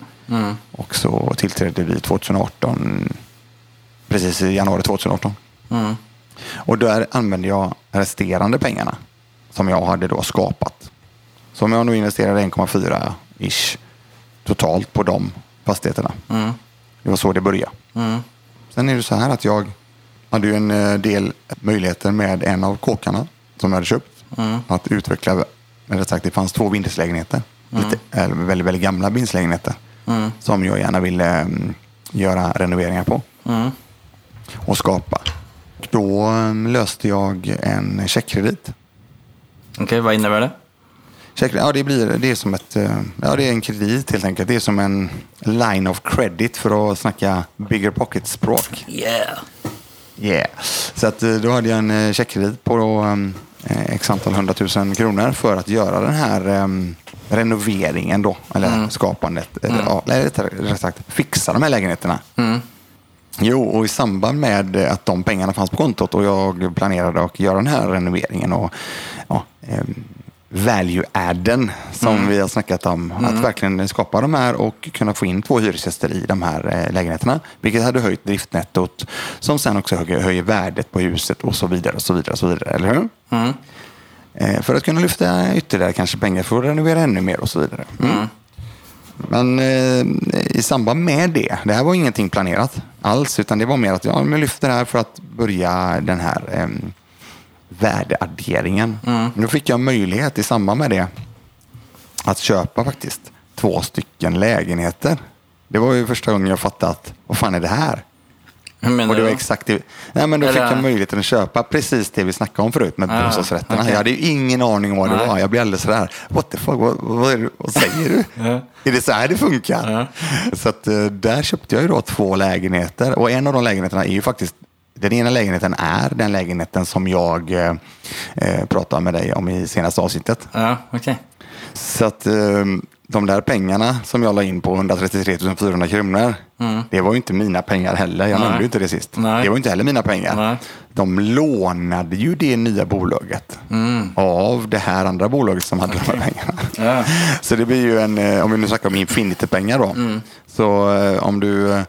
Och så tillträdde vi 2018, precis i januari 2018. Och där använde jag resterande pengarna som jag hade då skapat. Som jag nu investerade 1,4 ish totalt på de fastigheterna. Det var så det började. Sen är det så här att jag hade ju en eh, del möjligheter med en av kåkarna som jag hade köpt. Att utveckla, eller sagt det fanns två vindslägenheter. Lite, eller väldigt, väldigt gamla vindslägenheter. Som jag gärna ville mm, göra renoveringar på. Och skapa. Då mm, löste jag en checkkredit. Okej, vad innebär det? Check, ja, det, blir, det är som ett, eh, ja, det är en kredit helt enkelt. Det är som en line of credit för att snacka bigger pocket-språk. Yeah. Yeah. Så att, eh, då hade jag en eh, checkkredit på um, x antal hundratusen kronor för att göra den här um, renoveringen då, eller skapandet, eller, ja, eller rättare sagt fixa de här lägenheterna. Jo, och i samband med att de pengarna fanns på kontot och jag planerade att göra den här renoveringen och ja, em, value-adden som vi har snackat om. Att verkligen skapa de här och kunna få in två hyresgäster i de här eh, lägenheterna. Vilket hade höjt driftnettot som sen också höjer, höjer värdet på huset och så vidare. och så vidare, och så vidare Eller hur? Eh, För att kunna lyfta ytterligare kanske pengar för att renovera ännu mer och så vidare. Mm. Men eh, i samband med det, det här var ingenting planerat alls, utan det var mer att jag lyfter det här för att börja den här eh, värdeadderingen. Men Då fick jag möjlighet i samband med det att köpa faktiskt två stycken lägenheter. Det var ju första gången jag fattade att vad fan är det här? Hur menar Och det var du? exakt det. Nej, men då fick Eller- jag möjligheten att köpa precis det vi snackade om förut med Ah, bostadsrätterna. okej. Jag hade ju ingen aning om vad det Nej. var. Jag blev alldeles sådär, what the fuck, vad, vad, det, vad säger du? Ja. Är det så här det funkar? Ja. Så att, eh, där köpte jag ju då två lägenheter och en av de lägenheterna är ju faktiskt den ena lägenheten är den lägenheten som jag eh, eh, pratade med dig om i senaste avsnittet. Ja, okej. Så att eh, de där pengarna som jag la in på 133 400 kronor, det var ju inte mina pengar heller. Jag Nej. nämnde ju inte det sist. Nej. Det var ju inte heller mina pengar. Nej. De lånade ju det nya bolaget av det här andra bolaget som hade de här pengarna. Ja. Så det blir ju en, eh, om vi nu snackar om Infinity-pengar då. Så eh, om du eh,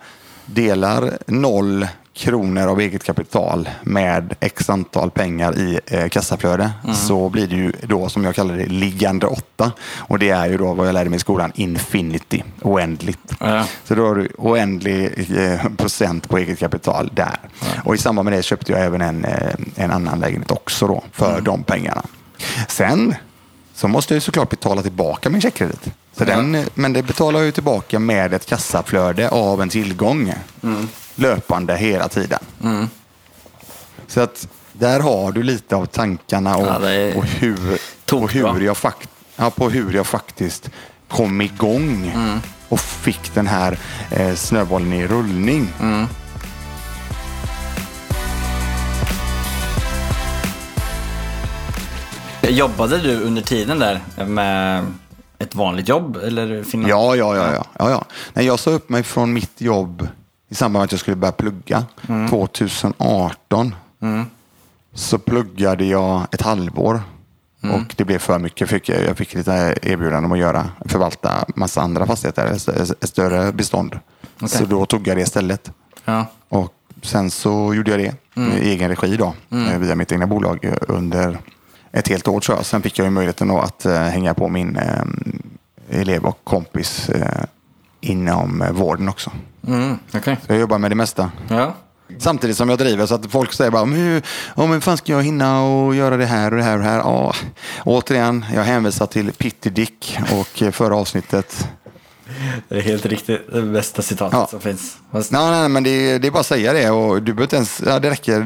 delar noll kronor av eget kapital med x antal pengar i eh, kassaflöde så blir det ju då som jag kallar det liggande åtta. Och det är ju då vad jag lärde mig i skolan, infinity, oändligt. Ja. Så då har du oändlig eh, procent på eget kapital där. Och i samband med det köpte jag även en, eh, en annan lägenhet också då för de pengarna. Sen så måste jag ju såklart betala tillbaka min checkkredit. Så den, men det betalar jag ju tillbaka med ett kassaflöde av en tillgång. Löpande hela tiden. Så att där har du lite av tankarna och, Ja, är och, hur, och tokbra. hur, jag fakt, ja, på hur jag faktiskt kom igång och fick den här eh, snöbollen i rullning. Jobbade du under tiden där med ett vanligt jobb? Eller? Ja, ja, ja. ja, ja, ja. Nej, jag sa upp mig från mitt jobb i samband med att jag skulle börja plugga 2018. Så pluggade jag ett halvår och det blev för mycket. Fick, jag fick lite erbjudande om att göra, förvalta massa andra fastigheter, ett stö- ett större bestånd. Så då tog jag det istället. Ja. Och sen så gjorde jag det i egen regi då, eh, via mitt egna bolag eh, under ett helt år tror jag. Sen fick jag ju möjligheten att eh, hänga på min elev och kompis inom eh, vården också. Mm. Så jag jobbar med det mesta. Ja. Samtidigt som jag driver så att folk säger bara, men hur, men fan ska jag hinna och göra det här och det här och det här? Ja, återigen, jag hänvisar till Pitty Dick och eh, förra avsnittet. Det är helt riktigt det bästa citatet Ja. som finns. Fast, Nej, nej, men det är, det är bara att säga det och du behöver ens, ja, det räcker.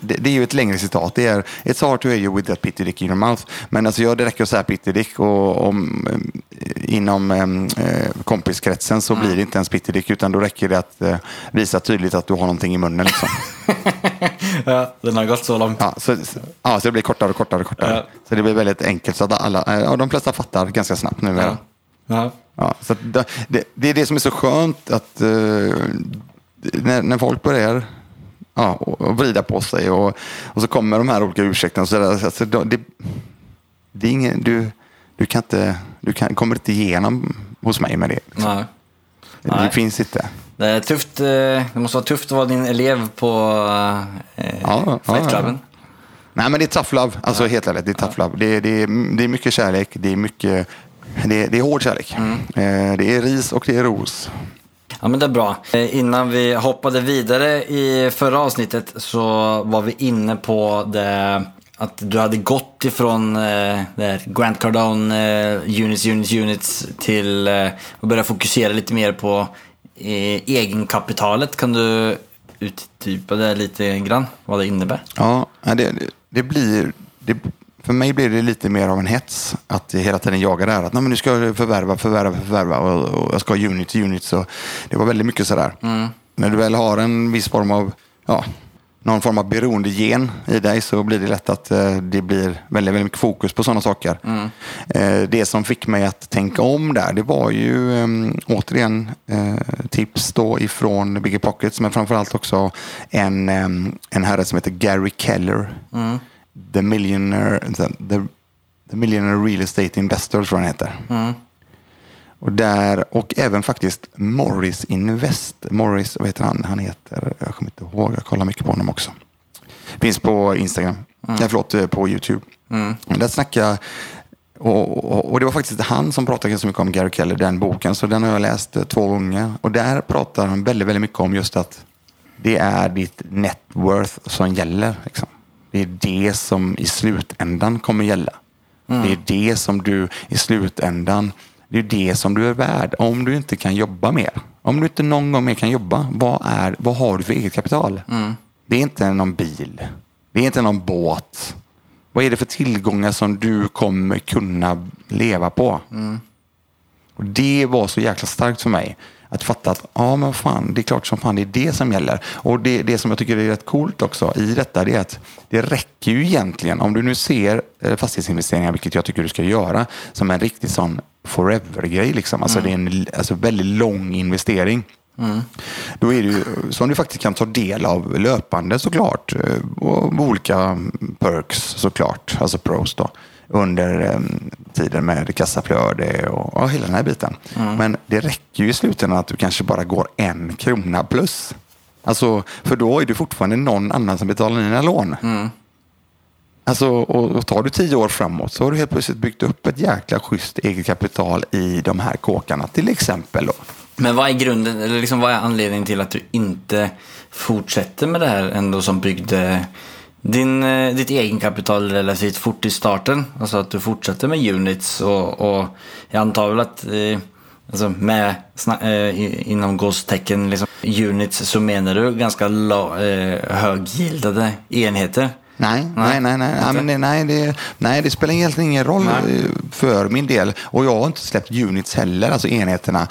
Det, det är ju ett längre citat. Det är It's hard to hear you with that pitty dick in your mouth. Men alltså, ja, det räcker att säga pitty dick och om, eh, inom eh, kompiskretsen så blir det inte ens pitty dick utan då räcker det att eh, visa tydligt att du har någonting i munnen. Liksom. ja, den har gått så långt. Ja, så, ja, så det blir kortare och kortare och kortare. Ja. Så det blir väldigt enkelt så att alla, eh, ja, de flesta fattar ganska snabbt numera. Ja. Ja. Ja, så det, det, det är det som är så skönt att eh, när, när folk börjar ja, och, vrida på sig och, och så kommer de här olika ursäkterna. Så där, alltså, det, det, är ingen, du, du, kan inte, du kan, kommer inte igenom hos mig med det. Liksom. Nej. Det Nej. finns inte. Det är tufft. eh, Det måste vara tufft att vara din elev på eh, Ja, ja, Fight ja. Cluben. Nej, men det är tough love. Alltså helt ärligt, det är tough love. Det, det, det är mycket kärlek. Det är mycket... Det är, det är hård kärlek. Mm. Eh, det är ris och det är ros. Ja, men det är bra. Eh, Innan vi hoppade vidare i förra avsnittet så var vi inne på det att du hade gått ifrån eh, Grant Cardone eh, units, units, units till eh, att börja fokusera lite mer på eh, egenkapitalet. Kan du uttypa det lite grann? Vad det innebär? Ja, det, det, det blir... Det, för mig blir det lite mer av en hets att hela tiden jaga det här. Att Nej, men nu ska jag förvärva, förvärva, förvärva och, och jag ska ha unit, unit. Så det var väldigt mycket sådär. När du väl har en viss form av, ja, någon form av beroendegen i dig så blir det lätt att eh, det blir väldigt, väldigt mycket fokus på sådana saker. Eh, det som fick mig att tänka om där, det var ju eh, återigen tips då ifrån Bigger Pockets, men framförallt också en, eh, en herre som heter Gary Keller. The Millionaire, the, the, Millionaire Real Estate Investor tror jag han heter. Och, där, och även faktiskt Morris Invest. Morris, vad heter han? Han heter, jag kommer inte ihåg, jag kollar mycket på honom också. Finns på Instagram, mm. Nej, förlåt, eh, på YouTube. Mm. Där snackar och, och, och det var faktiskt han som pratade ganska mycket om Gary Keller, den boken. Så den har jag läst eh, två gånger. Och där pratar han väldigt, väldigt mycket om just att det är ditt net worth som gäller. Liksom. Det är det som i slutändan kommer gälla. Det är det som du i slutändan, det är det som du är värd. Om du inte kan jobba mer, om du inte någon gång mer kan jobba, vad, är, vad har du för eget kapital? Det är inte någon bil, det är inte någon båt. Vad är det för tillgångar som du kommer kunna leva på? Och det var så jäkla starkt för mig. Att fatta att ja, men fan, det är klart som fan det är det som gäller. Och det, det som jag tycker är rätt coolt också i detta det är att det räcker ju egentligen, om du nu ser eh, fastighetsinvesteringar, vilket jag tycker du ska göra, som en riktig sån forever-grej. Liksom. Alltså det är en alltså, väldigt lång investering. Då är det ju, som du faktiskt kan ta del av löpande såklart. eh, Och olika perks såklart, alltså pros då. Under eh, tiden med kassaflöde och, och hela den här biten. Men det räcker ju i slutändan att du kanske bara går en krona plus. Alltså, för då är det fortfarande någon annan som betalar dina lån. Alltså, och, och tar du tio år framåt så har du helt plötsligt byggt upp ett jäkla schysst eget kapital i de här kåkarna till exempel. Då. Men vad är grunden, eller liksom vad är anledningen till att du inte fortsätter med det här ändå som byggde din, eh, ditt egenkapital relativt fort i starten? Alltså att du fortsätter med units och, och jag antar väl att eh, alltså med eh, inom gåstecken liksom, units så menar du ganska la, eh, höggildade enheter? Nej, nej, nej, nej, nej, men det, nej, det, nej, det spelar egentligen ingen roll Nej. eh, för min del. Och jag har inte släppt units heller, alltså enheterna. Eh,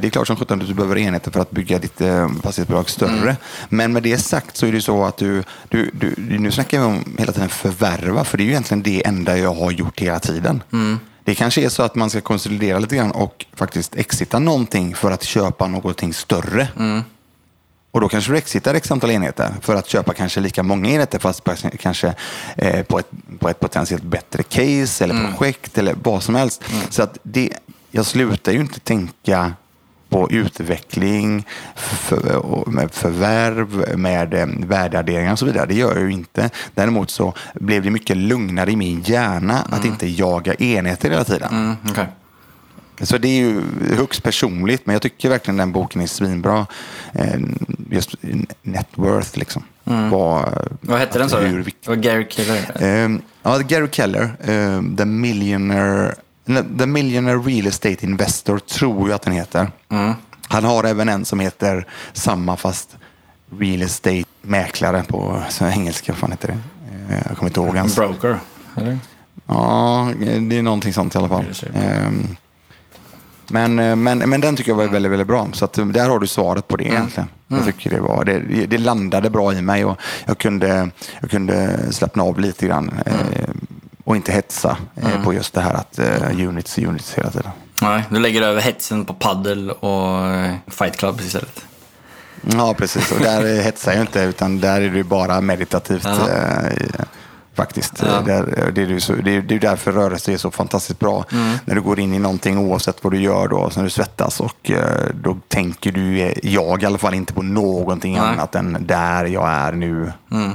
Det är klart som sjutton att du behöver enheter för att bygga ditt eh, fastighetsbolag större. Men med det sagt så är det så att du, du, du, nu snackar vi om hela tiden förvärva, för det är ju egentligen det enda jag har gjort hela tiden. Det kanske är så att man ska konsolidera lite grann och faktiskt exita någonting för att köpa någonting större. Och då kanske du exitar x antal enheter för att köpa kanske lika många enheter fast kanske eh, på, ett, på ett potentiellt bättre case eller projekt eller vad som helst. Så att det, jag slutar ju inte tänka på utveckling, för, med förvärv, med eh, värdeadderingar och så vidare. Det gör jag ju inte. Däremot så blev det mycket lugnare i min hjärna att inte jaga enheter hela tiden. Mm, okej. Så det är ju högst personligt, men jag tycker verkligen den boken är svinbra. Eh, Just net worth liksom. Vad, Vad hette den sa du? Det var Gary Keller? Eh, ja, Gary Keller, eh, The Millionaire, The Millionaire Real Estate Investor, tror jag att den heter. Han har även en som heter samma fast Real Estate Mäklare på engelska. Vad fan heter det? Eh, jag kommer inte ihåg hans. Broker? Eller? Ja, det är någonting sånt i alla fall. Ehm, Men, eh, men, men den tycker jag var väldigt, väldigt bra. Så att, eh, där har du svaret på det egentligen. Jag tycker det, var, det, det landade bra i mig och jag kunde, jag kunde slappna av lite grann. eh, Och inte hetsa eh, på just det här att eh, units, units hela tiden. Nej, du lägger över hetsen på paddel och eh, fight club istället. Ja, precis. Och där eh, hetsar jag inte, utan där är det bara meditativt. Faktiskt. Ja. Det, är så, det, är, det är därför rörelse är så fantastiskt bra. Mm. När du går in i någonting oavsett vad du gör då, så när du svettas och eh, då tänker du, jag i alla fall, inte på någonting Nej. annat än där jag är nu. Mm.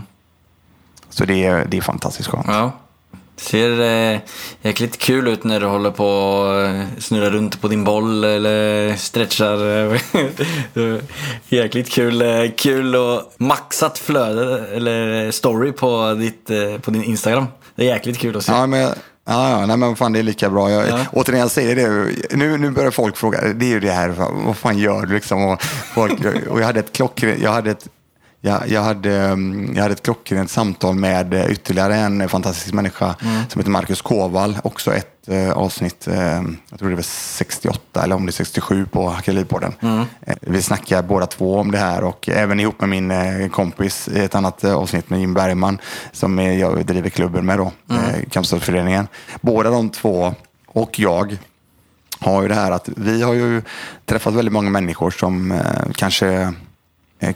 Så det är, det är fantastiskt skönt. Ja. Ser eh, jäkligt kul ut när du håller på och eh, snurrar runt på din boll eller stretchar. jäkligt kul, eh, kul och maxat flöde eller story på, ditt, eh, på din Instagram. Det är jäkligt kul att se. Ja, men, ja, ja nej, men fan det är lika bra. Jag, Ja. Återigen, jag säger det, nu, nu börjar folk fråga, det är ju det här, vad fan gör du liksom? Och, folk, och jag hade ett klockrent, jag hade ett, jag, jag, hade, mm, jag hade ett klockrent samtal med eh, ytterligare en fantastisk människa som heter Marcus Koval. Också ett eh, avsnitt, eh, jag tror det var 68 eller om det är 67 på Hackeripodden. Eh, vi snackar båda två om det här och även ihop med min eh, kompis i ett annat eh, avsnitt med Jim Bergman som jag driver klubben med då, eh, Kampsportsföreningen. Båda de två och jag har ju det här att vi har ju träffat väldigt många människor som eh, kanske eh,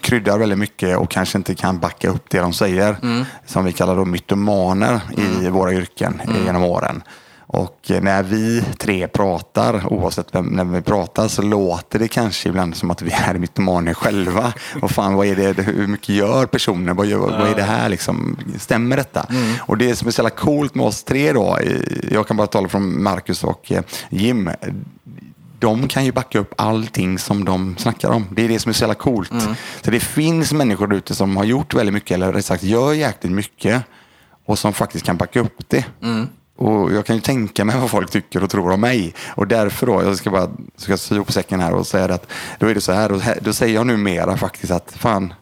kryddar väldigt mycket och kanske inte kan backa upp det de säger. Som vi kallar då mytomaner i våra yrken eh, genom åren. Och eh, när vi tre pratar, oavsett vem, när vi pratar, så låter det kanske ibland som att vi är mytomaner själva. Och fan, vad är det, hur mycket gör personen? Vad, gör, vad är det här liksom? Stämmer detta? Och det som är så jävla coolt med oss tre då, jag kan bara tala från Marcus och eh, Jim, de kan ju backa upp allting som de snackar om. Det är det som är så jävla coolt. Så det finns människor ute som har gjort väldigt mycket, eller rätt sagt gör jäkligt mycket och som faktiskt kan backa upp det. Och jag kan ju tänka mig vad folk tycker och tror om mig. Och därför då, jag ska bara ska sy ihop säcken här och säga att då är det så här, och här- då säger jag numera faktiskt att fan,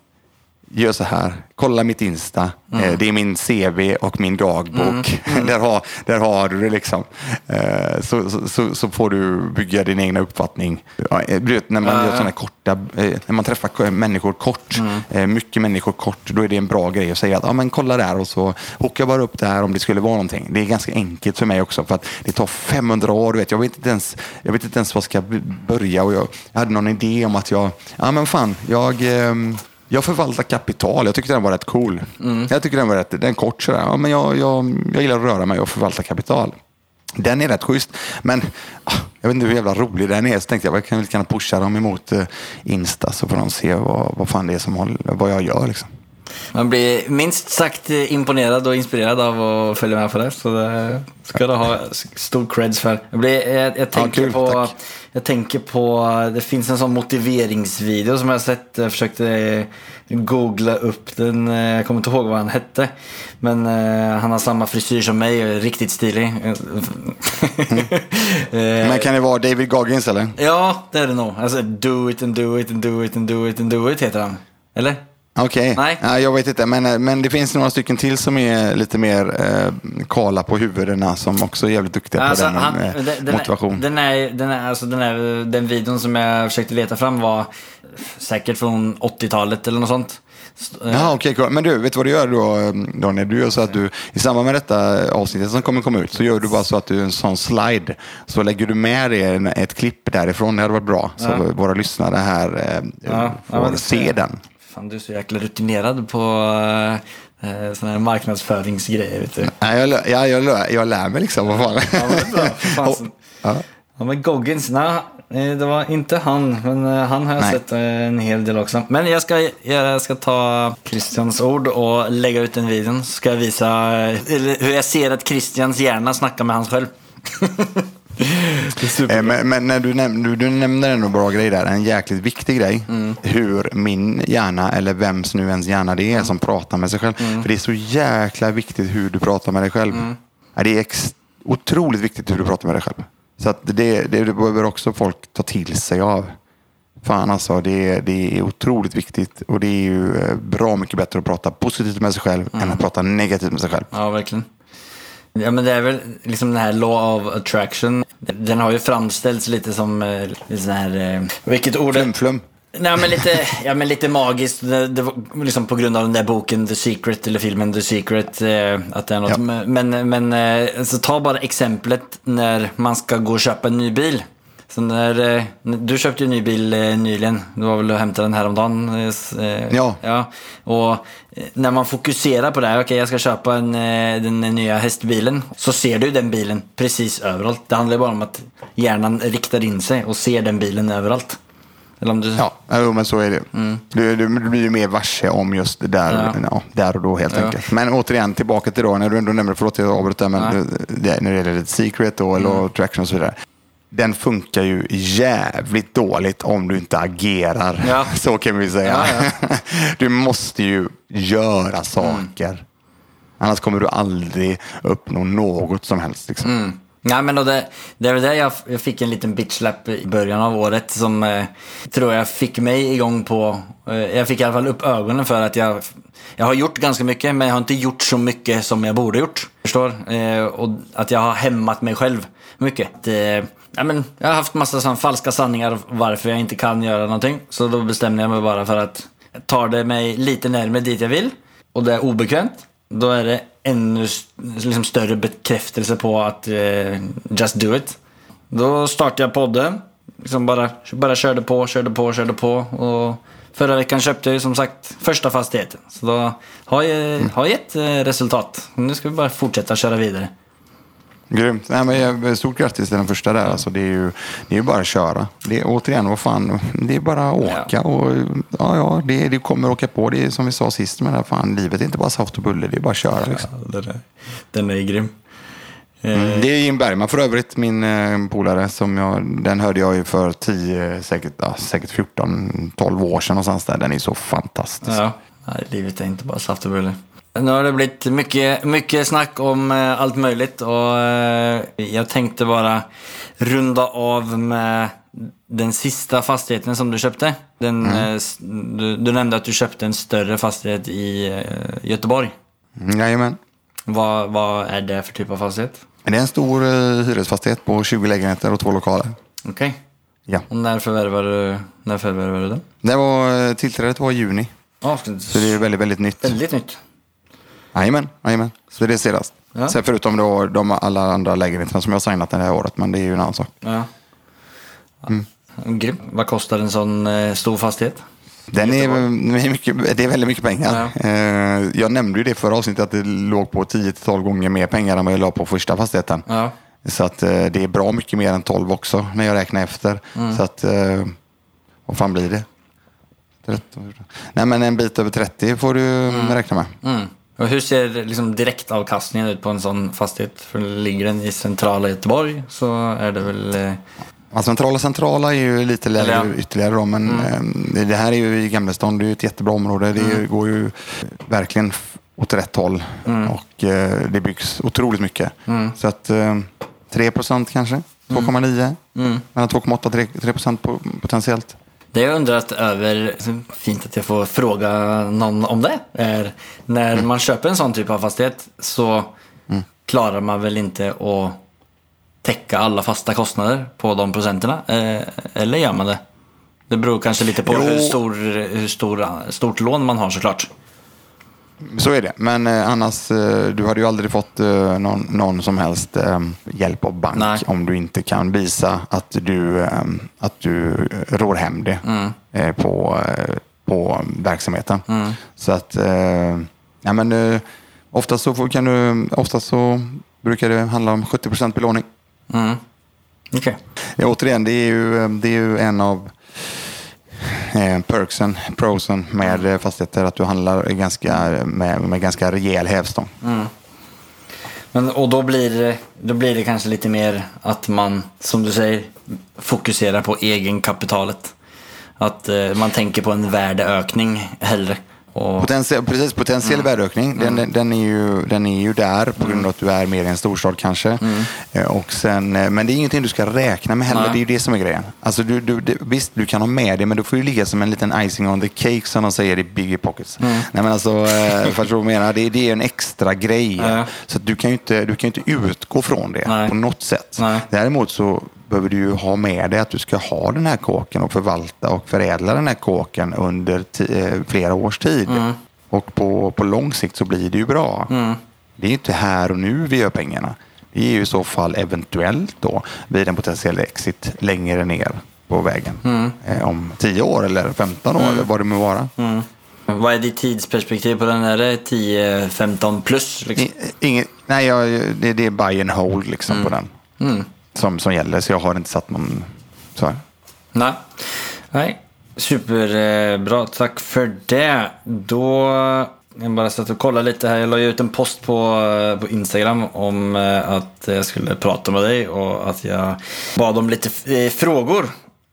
gör så här, kolla mitt Insta, eh, det är min CV och min dagbok. där, har, där har du det liksom. Eh, så, så, så, får du bygga din egna uppfattning. Ja, eh, du vet, när man gör sådana korta, när man träffar människor kort, eh, mycket människor kort, då är det en bra grej att säga att ah, men kolla där och så hookar jag bara upp det här om det skulle vara någonting. Det är ganska enkelt för mig också för att det tar 500 år. Du vet, jag, vet inte ens, jag vet inte ens vad jag ska börja och jag, jag hade någon idé om att jag, ja men fan, jag ehm, jag förvaltar kapital. Jag tyckte den var rätt cool. Jag tycker den var rätt, den kort sådär. Ja, men jag, jag, jag gillar att röra mig och förvalta kapital. Den är rätt schysst. Men ah, jag vet inte hur jävla rolig den är. Så tänkte jag, jag kan väl kunna pusha dem emot eh, Insta så får de se vad, vad fan det är som håller, vad jag gör. Liksom. Man blir minst sagt imponerad och inspirerad av att följa med på det. Så det ska du ha stor creds för. Jag, blir, jag, jag, tänker kul, på, tack. Jag tänker på, det finns en sån motiveringsvideo som jag sett. Jag försökte eh, googla upp den. eh, Jag kommer inte ihåg vad han hette. Men eh, han har samma frisyr som mig, och är riktigt stilig. Eh, Men kan det vara David Goggins eller? Ja, det är det nog. Alltså, do it and do it and do it and do it and do it heter han. Eller? Okej, Nej. ja, jag vet inte. Men, eh, men det finns några stycken till som är lite mer eh, kala på huvudena som också är jävligt duktiga Alltså, på den, han- eh, den- den- motivation. Den, är, den, är, alltså, den, är, den videon som jag försökte leta fram var säkert från 80-talet eller något sånt. Eh, Ja, okej, cool. Men du, vet du vad du gör då, Daniel? Du gör så att du, i samband med detta avsnittet som kommer komma ut, så gör du bara så att du en sån slide, så lägger du med en- ett klipp därifrån, det hade varit bra. Så våra lyssnare här eh, Ja, får ja, se den. Fan, du är så jäkla rutinerad på eh, sådana här marknadsföringsgrejer. Vet du. Nej, jag, ja, jag, lär, jag lär mig liksom. Vad fan. Ja, men bra. Fan, Ja. Ja men Goggins, nej eh, det var inte han. Men eh, han har jag Nej. sett eh, en hel del också. Men jag ska, jag ska ta Christians ord och lägga ut den videon. Så ska jag visa eh, hur jag ser att Christians hjärna snackar med hans själv. det. Eh, Men, men när du, näm du, du nämner en bra grej där, en jäkligt viktig grej. Mm. Hur min hjärna, eller vems nu ens hjärna det är, Mm. som pratar med sig själv. För det är så jäkla viktigt hur du pratar med dig själv. Mm. Det är otroligt viktigt hur du pratar med dig själv. Så att det, det behöver också folk ta till sig av. Fan alltså, det, det är otroligt viktigt. Och det är ju eh, bra mycket bättre att prata positivt med sig själv än Mm. att prata negativt med sig själv. Ja, verkligen. Ja, men det är väl liksom den här law of attraction. Den har ju framställts lite som eh, lite sån här... Eh, vilket ord? Flum, flum. Nej, men lite, ja, men lite magiskt. Det, det var liksom på grund av den där boken The Secret, eller filmen The Secret. Eh, att det är något. Ja. Men, men eh, så ta bara exemplet när man ska gå och köpa en ny bil. Så när, eh, du köpte ju en ny bil eh, nyligen. Du var väl och hämtade den häromdagen? eh, Ja. ja. Och när man fokuserar på det här, okej jag ska köpa en, den nya hästbilen. Så ser du den bilen precis överallt. Det handlar bara om att hjärnan riktar in sig och ser den bilen överallt. Eller om du... Ja, jo, men så är det. Du, du, du blir ju mer varse om just det där, Ja. ja. där och då helt Ja. enkelt. Men återigen, tillbaka till då, när du ändå nämner, förlåt jag avbröt där, men det, när det gäller secret då, eller traction och så vidare. Den funkar ju jävligt dåligt om du inte agerar. Ja. Så kan vi säga. Ja, Du måste ju göra saker. Annars kommer du aldrig uppnå något som helst. Liksom. Nej, men då det, det är väl det jag, jag fick en liten bitchlap i början av året som eh, tror jag fick mig igång på... Eh, jag fick i alla fall upp ögonen för att jag, jag har gjort ganska mycket men jag har inte gjort så mycket som jag borde gjort. Förstår? Eh, och att jag har hämmat mig själv mycket. Eh, ja, men jag har haft massa sån falska sanningar varför jag inte kan göra någonting. Så då bestämde jag mig bara för att tar det mig lite närmare dit jag vill och det är obekvämt då är det ännu liksom större bekräftelse på att eh, just do it. Då startade jag podden. Liksom bara, bara körde på, körde på, körde på. Och förra veckan köpte jag som sagt första fastigheten. Så då har jag, har gett eh, resultat. Nu ska vi bara fortsätta köra vidare. Grymt. Nej, men stort grattis till den första där. Alltså, det, är ju, det är bara att köra. Det är, återigen, vad fan, det är bara att åka. Ja. Och, ja, ja, det, det kommer åka på. Det är som vi sa sist med det här, fan, livet är inte bara saft och bulle. Det är bara att köra. Liksom. Den är, den är grym. Mm. Det är Jim Bergman för övrigt, min eh, polare. Som jag, den hörde jag ju för 10, säkert, ja, säkert 14, 12 år sedan någonstans där. Den är så fantastisk. Ja. Nej, livet är inte bara saft och bulle. Nu har det blivit mycket, mycket snack om eh, allt möjligt och eh, jag tänkte bara runda av med den sista fastigheten som du köpte. Den, eh, s- du, du nämnde att du köpte en större fastighet i eh, Göteborg. Mm, Jajamän. Vad, vad är det för typ av fastighet? Det är en stor eh, hyresfastighet på 20 lägenheter och två lokaler. Okej. Ja. Och när förvärvade du, när förvärvade du den? Det var, eh, tillträdet var i juni. Ja, Så det är väldigt, väldigt nytt. väldigt nytt. Jajamän, jajamän. Så det är senast. Ja. Sen förutom då de alla andra lägenheterna som jag har signat det här året, men det är ju en annan sak. Ja. Mm. Vad kostar en sån eh, stor fastighet? Den är, det är mycket, det är väldigt mycket pengar. Ja. Eh, Jag nämnde ju det förra avsnittet att det låg på 10-12 gånger mer pengar än vad jag la på första fastigheten. Ja. Så att eh, det är bra mycket mer än 12 också när jag räknar efter. Mm. Så att, vad fan blir det? 13, Nej men en bit över 30 får du Mm. räkna med. Mm. Och hur ser liksom direktavkastningen ut på en sån fastighet? För ligger den i centrala Göteborg så är det väl... Eh, Ja, centrala centrala är ju lite lägre ja. ytterligare då, men eh, det här är ju i Gamlestan, det är ju ett jättebra område. Det är, går ju verkligen åt rätt håll och eh, det byggs otroligt mycket. Så att eh, 3 procent kanske, 2,9, mellan 2,8 och 3, 3 procent po- potentiellt. Det jag undrat över, fint att jag får fråga någon om det, är när man köper en sån typ av fastighet så klarar man väl inte att täcka alla fasta kostnader på de procenterna? Eh, eller gör man det? Det beror kanske lite på Jo. hur, stor, hur stor, stort lån man har såklart. Så är det, men eh, annars, eh, du hade ju aldrig fått eh, någon, någon som helst eh, hjälp av bank Nej. om du inte kan visa att du, eh, att du rår hem det eh, på, eh, på verksamheten. Så att, eh, ja, men, eh, oftast, så kan du, oftast så brukar det handla om 70 procent belåning. Mm. Okej. Ja, återigen, det är ju, det är ju en av eh, perksen, prosen med eh, fastigheter, att du handlar ganska, med, med ganska rejäl hävstång. Men, och då blir, det, då blir det kanske lite mer att man, som du säger, fokuserar på egenkapitalet. Att eh, man tänker på en värdeökning hellre. Och, Potentiell, precis, potentiell värdeökning, den, den, den, är ju, den är ju där på grund av att du är mer i en storstad kanske. Eh, Och sen, eh, men det är ingenting du ska räkna med heller, Nej. det är ju det som är grejen. Alltså du, du, det, visst, du kan ha med det, men du får ju ligga som en liten icing on the cake som de säger i Biggie Pockets. Nej, men alltså, eh, vad jag menar? Det, det är en extra grej. Så att du kan ju inte, du kan inte utgå från det Nej. på något sätt. Nej. Däremot så behöver du ju ha med dig att du ska ha den här kåken och förvalta och förädla den här kåken under eh, flera års tid. Och på, på lång sikt så blir det ju bra. Det är inte här och nu vi gör pengarna. Det är ju i så fall eventuellt då vid en potentiell exit längre ner på vägen. Eh, om 10 år eller 15 år eller vad det må vara. vad är ditt tidsperspektiv på den? Är det 10-15 plus? Liksom? Inget, nej, jag, det, det är buy and hold liksom på den. Som, som gäller, så jag har inte satt någon... Så här. Nej. Nej. Superbra, tack för det. Då jag bara satt och kollade lite här. Jag la ut en post på, på Instagram om eh, att jag skulle prata med dig och att jag bad om lite eh, frågor.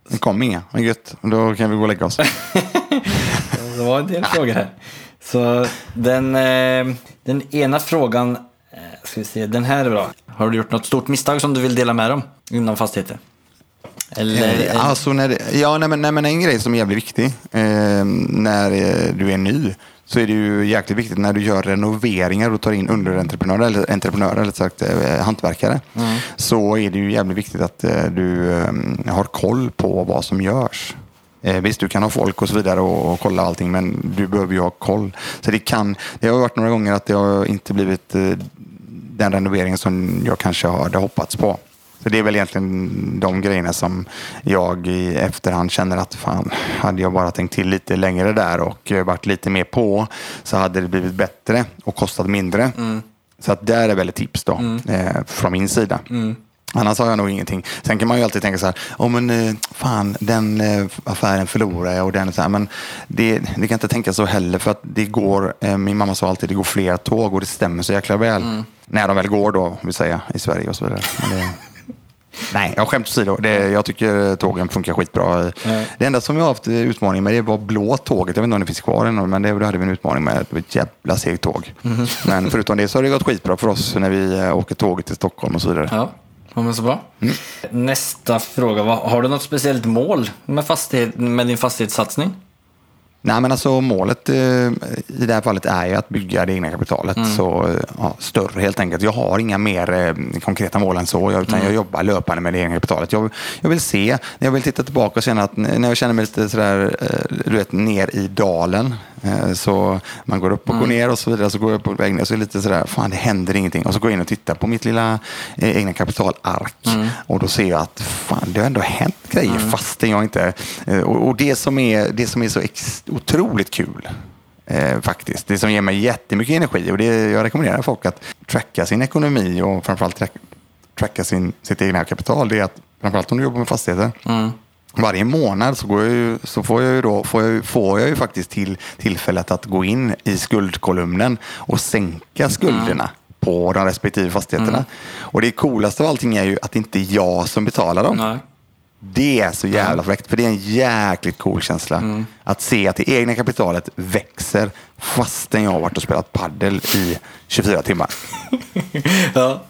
Det kom inga. Vad gött. Då kan vi gå och lägga oss. Det var en del frågor här. Så den, eh, den ena frågan, eh, ska vi se, den här är bra. Har du gjort något stort misstag som du vill dela med dig om inom fastigheter? Eller, Eh, Alltså, när det, ja, nej, men, nej, men en grej som är jävligt viktig eh, när du är ny så är det ju jäkligt viktigt när du gör renoveringar och tar in underentreprenörer eller entreprenörer, eller sagt eh, hantverkare. Så är det ju jävligt viktigt att eh, du eh, har koll på vad som görs. Eh, visst, du kan ha folk och så vidare och, och kolla allting, men du behöver ju ha koll. Så det kan, det har varit några gånger att det har inte blivit eh, den renoveringen som jag kanske hade hoppats på. Så det är väl egentligen de grejerna som jag i efterhand känner att fan, hade jag bara tänkt till lite längre där och eh, varit lite mer på så hade det blivit bättre och kostat mindre. Så att där är väl ett tips då eh, från min sida. Annars har jag nog ingenting. Sen kan man ju alltid tänka så här, oh, men eh, fan den eh, affären förlorar jag och den så här. Men det, det kan inte tänka så heller för att det går, min mamma sa alltid, det går flera tåg och det stämmer så jäkla väl. När de väl går då, vill säga, i Sverige och så vidare. Det, Nej, jag skämt åsido. Det, jag tycker tågen funkar skitbra. Det enda som jag har haft utmaning med det var blå tåget. Jag vet inte om det finns kvar ännu, men det, det hade vi en utmaning med. Det var ett jävla segt tåg. Men förutom det så har det gått skitbra för oss när vi eh, åker tåget till Stockholm och så vidare. Ja, ja men så bra. Nästa fråga. Har du något speciellt mål med, fastighet, med din fastighetssatsning? Nej, men alltså målet eh, i det här fallet är ju att bygga det egna kapitalet. Så eh, ja, större helt enkelt. Jag har inga mer eh, konkreta mål än så, utan jag jobbar löpande med det egna kapitalet. Jag, jag vill se, jag vill titta tillbaka och känna att när jag känner mig lite sådär, eh, du vet, ner i dalen, eh, så man går upp och går ner och så vidare, så går jag på väg ner och så är det lite sådär, fan det händer ingenting. Och så går jag in och tittar på mitt lilla eh, egna kapitalark. Och då ser jag att fan det har ändå hänt grejer fastän jag inte... eh, Och, och det, som är, det som är så ex, otroligt kul eh, faktiskt, det som ger mig jättemycket energi och det, jag rekommenderar folk att tracka sin ekonomi och framförallt track, tracka sin, sitt egna kapital, det är att framförallt om du jobbar med fastigheter varje månad så, ju, så får, jag ju då, får, jag, får jag ju faktiskt till tillfället att gå in i skuldkolumnen och sänka skulderna på de respektive fastigheterna. Och det coolaste av allting är ju att det inte är jag som betalar dem. Nej. Det är så jävla fräckt, för det är en jäkligt cool känsla. Att se att det egna kapitalet växer fastän jag har varit och spelat paddel i 24 timmar. ja.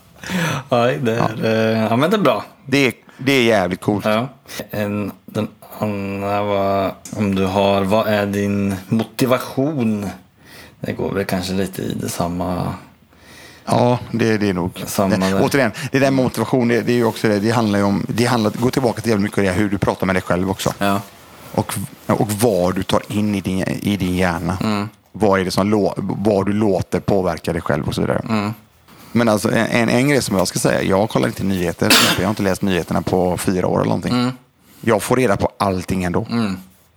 Ja, det är, eh, ja, men det är bra. Det är, det är jävligt coolt. Ja. En, den andra var om du har, vad är din motivation? Det går väl kanske lite i detsamma. Ja, det, det är nog. Samma där. återigen, det där med motivation, det, det är ju också det. Det handlar ju om, det handlar, gå tillbaka till jävligt mycket det, hur du pratar med dig själv också. Ja. Och, och vad du tar in i din, i din hjärna. Mm. Vad är det som lå, vad du låter påverka dig själv och så vidare. Mm. Men alltså en, en, grej som jag ska säga, jag kollar inte nyheter. Jag har inte läst nyheterna på fyra år eller någonting. Mm. Jag får reda på allting ändå.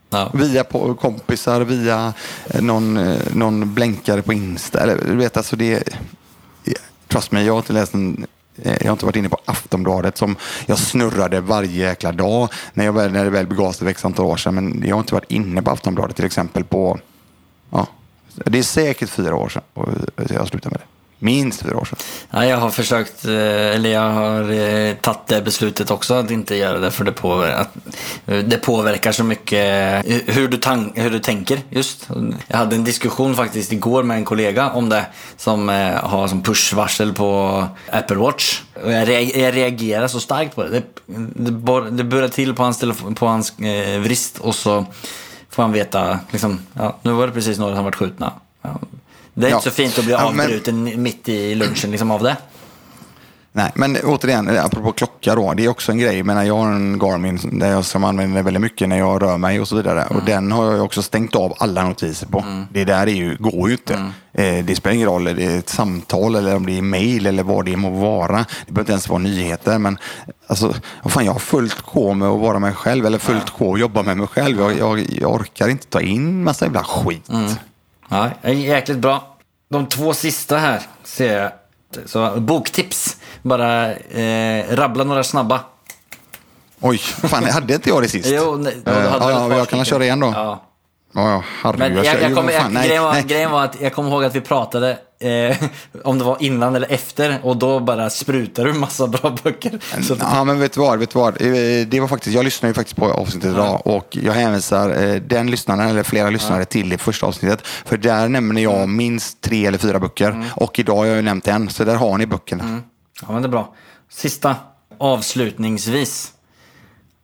Ja. Via på kompisar, via eh, någon, eh, någon blänkare på Insta. Eller, du vet, alltså det, trust me, jag har inte läst en, eh, jag har inte varit inne på Aftonbladet som jag snurrade varje jäkla dag när, jag, väl- när det väl begav sig för ett antal år sedan. Men jag har inte varit inne på Aftonbladet till exempel på, ja, det är säkert fyra år sedan och jag slutade med det. Minst fyra år sedan. Ja, jag har försökt, eh, eller jag har eh, tagit det beslutet också att inte göra det för det, påverkar, att, eh, det påverkar så mycket hur du, tan- hur du tänker just. Jag hade en diskussion faktiskt igår med en kollega om det som har som pushvarsel på Apple Watch. Och jag, rea- jag reagerar så starkt på det. Det, det, bor- det börjar till på hans, telefon, på hans eh, vrist och så får han veta, liksom, ja, nu var det precis några som varit skjutna. Ja. Det är Ja. inte så fint att bli Ja, men- avbruten mitt i lunchen liksom, av det. Nej, men återigen, eh, apropå klocka då, det är också en grej. Men jag har en Garmin där jag, som använder väldigt mycket när jag rör mig och så vidare. Och den har jag också stängt av alla notiser på. Det där är ju, går ju inte. Eh, det spelar ingen roll om det är ett samtal eller om det är mail eller vad det må vara. Det behöver inte ens vara nyheter. Men alltså, fan, jag har fullt sjå med att vara mig själv eller fullt sjå att jobba med mig själv. Jag, jag, jag orkar inte ta in massa jävla skit. Ja, jäkligt bra. De två sista här ser jag. Så boktips. Bara eh, rabbla några snabba. Oj, fan hade inte jag det sist? Jo, nej, ja, Eh, ja, jag kan köra igen då. Ja. Ja, ja, herregud. Men jag, jag jo, kommer, fan, jag, nej, grejen, var, nej. grejen var att jag kommer ihåg att vi pratade eh, om det var innan eller efter och då bara sprutade du massa bra böcker. Så Ja, men vet du vad? Vet du vad? Eh, Det var faktiskt, jag lyssnade ju faktiskt på avsnittet idag och jag hänvisar eh, den lyssnaren, eller flera lyssnare, till det första avsnittet. För där nämner jag Mm. minst tre eller fyra böcker. Och idag har jag ju nämnt en, så där har ni böckerna. ja, men det är bra. Sista, avslutningsvis.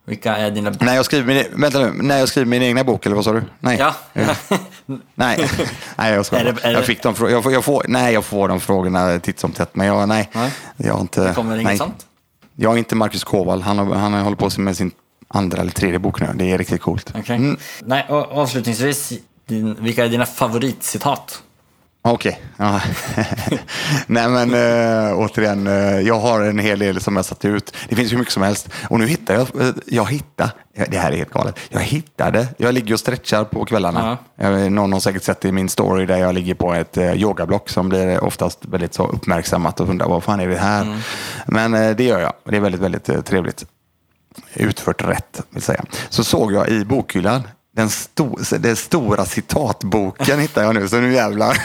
Vilka är dina... När jag skriver min, vänta nu, när jag skriver min egna bok, eller vad sa du? Nej. Ja. Nej, nej jag ska Är det- är det- Jag fick de jag får, jag får, Nej, jag får de frågorna titt som tätt. Men jag, nej, Nej. jag har inte... Kommer inget nej. sånt? Jag är inte Marcus Kowal. Han, har, han hållit på med sin andra eller tredje bok nu. Det är riktigt coolt. Okej. Mm, Nej, och avslutningsvis, din, vilka är dina favoritcitat? Okej. Ja. Nej men äh, återigen, äh, jag har en hel del som jag satt ut. Det finns hur mycket som helst. Och nu hittar jag, äh, jag hittade, ja, det här är helt galet. Jag hittade, jag ligger och stretchar på kvällarna. Jag, någon har säkert sett i min story där jag ligger på ett yogablock som blir oftast väldigt så uppmärksammat och undrar vad fan är det här? Men äh, det gör jag. Det är väldigt, väldigt trevligt. Utfört rätt, vill säga. Så såg jag i bokhyllan den, sto den stora citatboken hittar jag nu, så nu jävlar.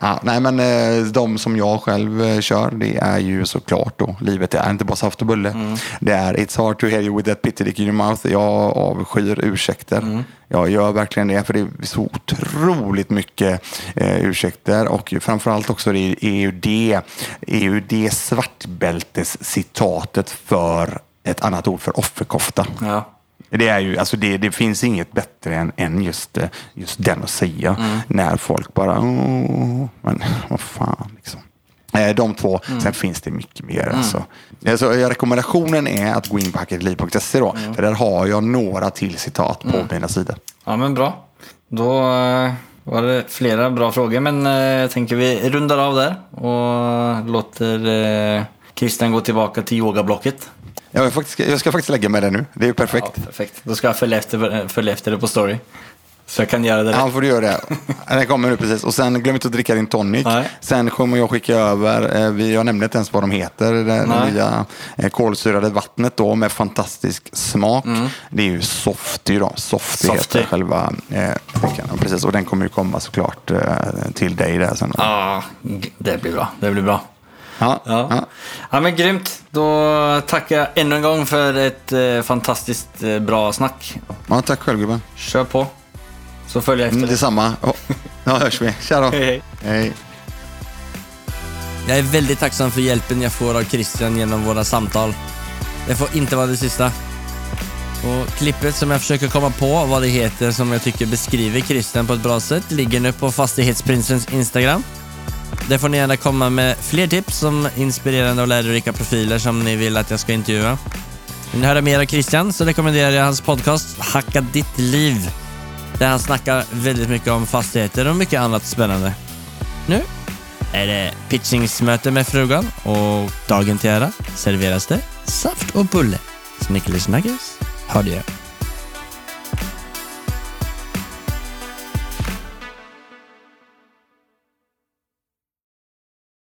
ja, nej, men eh, de som jag själv eh, kör, det är ju såklart då, livet är inte bara saft och bulle. Det är It's hard to hear you with that pity dick in your mouth. Jag avskyr ursäkter. Jag gör verkligen det, för det är så otroligt mycket eh, ursäkter och framförallt också det är ju det, är ju det svartbältes-citatet för ett annat ord för offerkofta. Ja. Det, är ju, alltså det, det finns inget bättre än, än just, eh, just den att säga. När folk bara, men vad fan liksom. Eh, De två, sen finns det mycket mer. Alltså. Alltså, eh, rekommendationen är att gå in på hacketliv.se då. För där har jag några till citat på mina sidor. ja, men bra. Då eh, var det flera bra frågor, men jag tänker vi rundar av där och låter Christian gå tillbaka till yogablocket. Jag, är faktiskt, jag ska faktiskt lägga med det nu. Det är ju perfekt. Ja, perfekt. Då ska jag följa efter, följa efter det på story. Så jag kan göra det Ja, rätt. får du göra det. Den kommer nu precis. Och sen glöm inte att dricka din tonic. Nej. Sen kommer jag skicka över, eh, vi, jag nämnde inte ens vad de heter, det Nej. nya eh, kolsyrade vattnet då med fantastisk smak. Det är ju Softy då. Softy, Mm. Softy. heter själva eh. Ja, Precis, och den kommer ju komma såklart eh, till dig där sen. Ja, det blir bra. Det blir bra. Ja, Ja. ja. ja, men grymt. Då tackar jag ännu en gång för ett eh, fantastiskt eh, bra snack. ja, tack själv gubben. Kör på. Så följer jag efter Mm, detsamma. Ja, ja, hörs vi. Tja då. Hej, hej. Hej. Jag är väldigt tacksam för hjälpen jag får av Christian genom våra samtal. Det får inte vara det sista. Och klippet som jag försöker komma på vad det heter som jag tycker beskriver Christian på ett bra sätt ligger nu på Fastighetsprinsens Instagram. Där får ni gärna komma med fler tips om inspirerande och lärorika profiler som ni vill att jag ska intervjua. Vill ni höra mer av Christian så rekommenderar jag hans podcast Hacka ditt liv. Där han snackar väldigt mycket om fastigheter och mycket annat spännande. Nu är det pitchingsmöte med frugan och dagen till ära serveras det saft och bulle. Snickelsnackers. Ha det.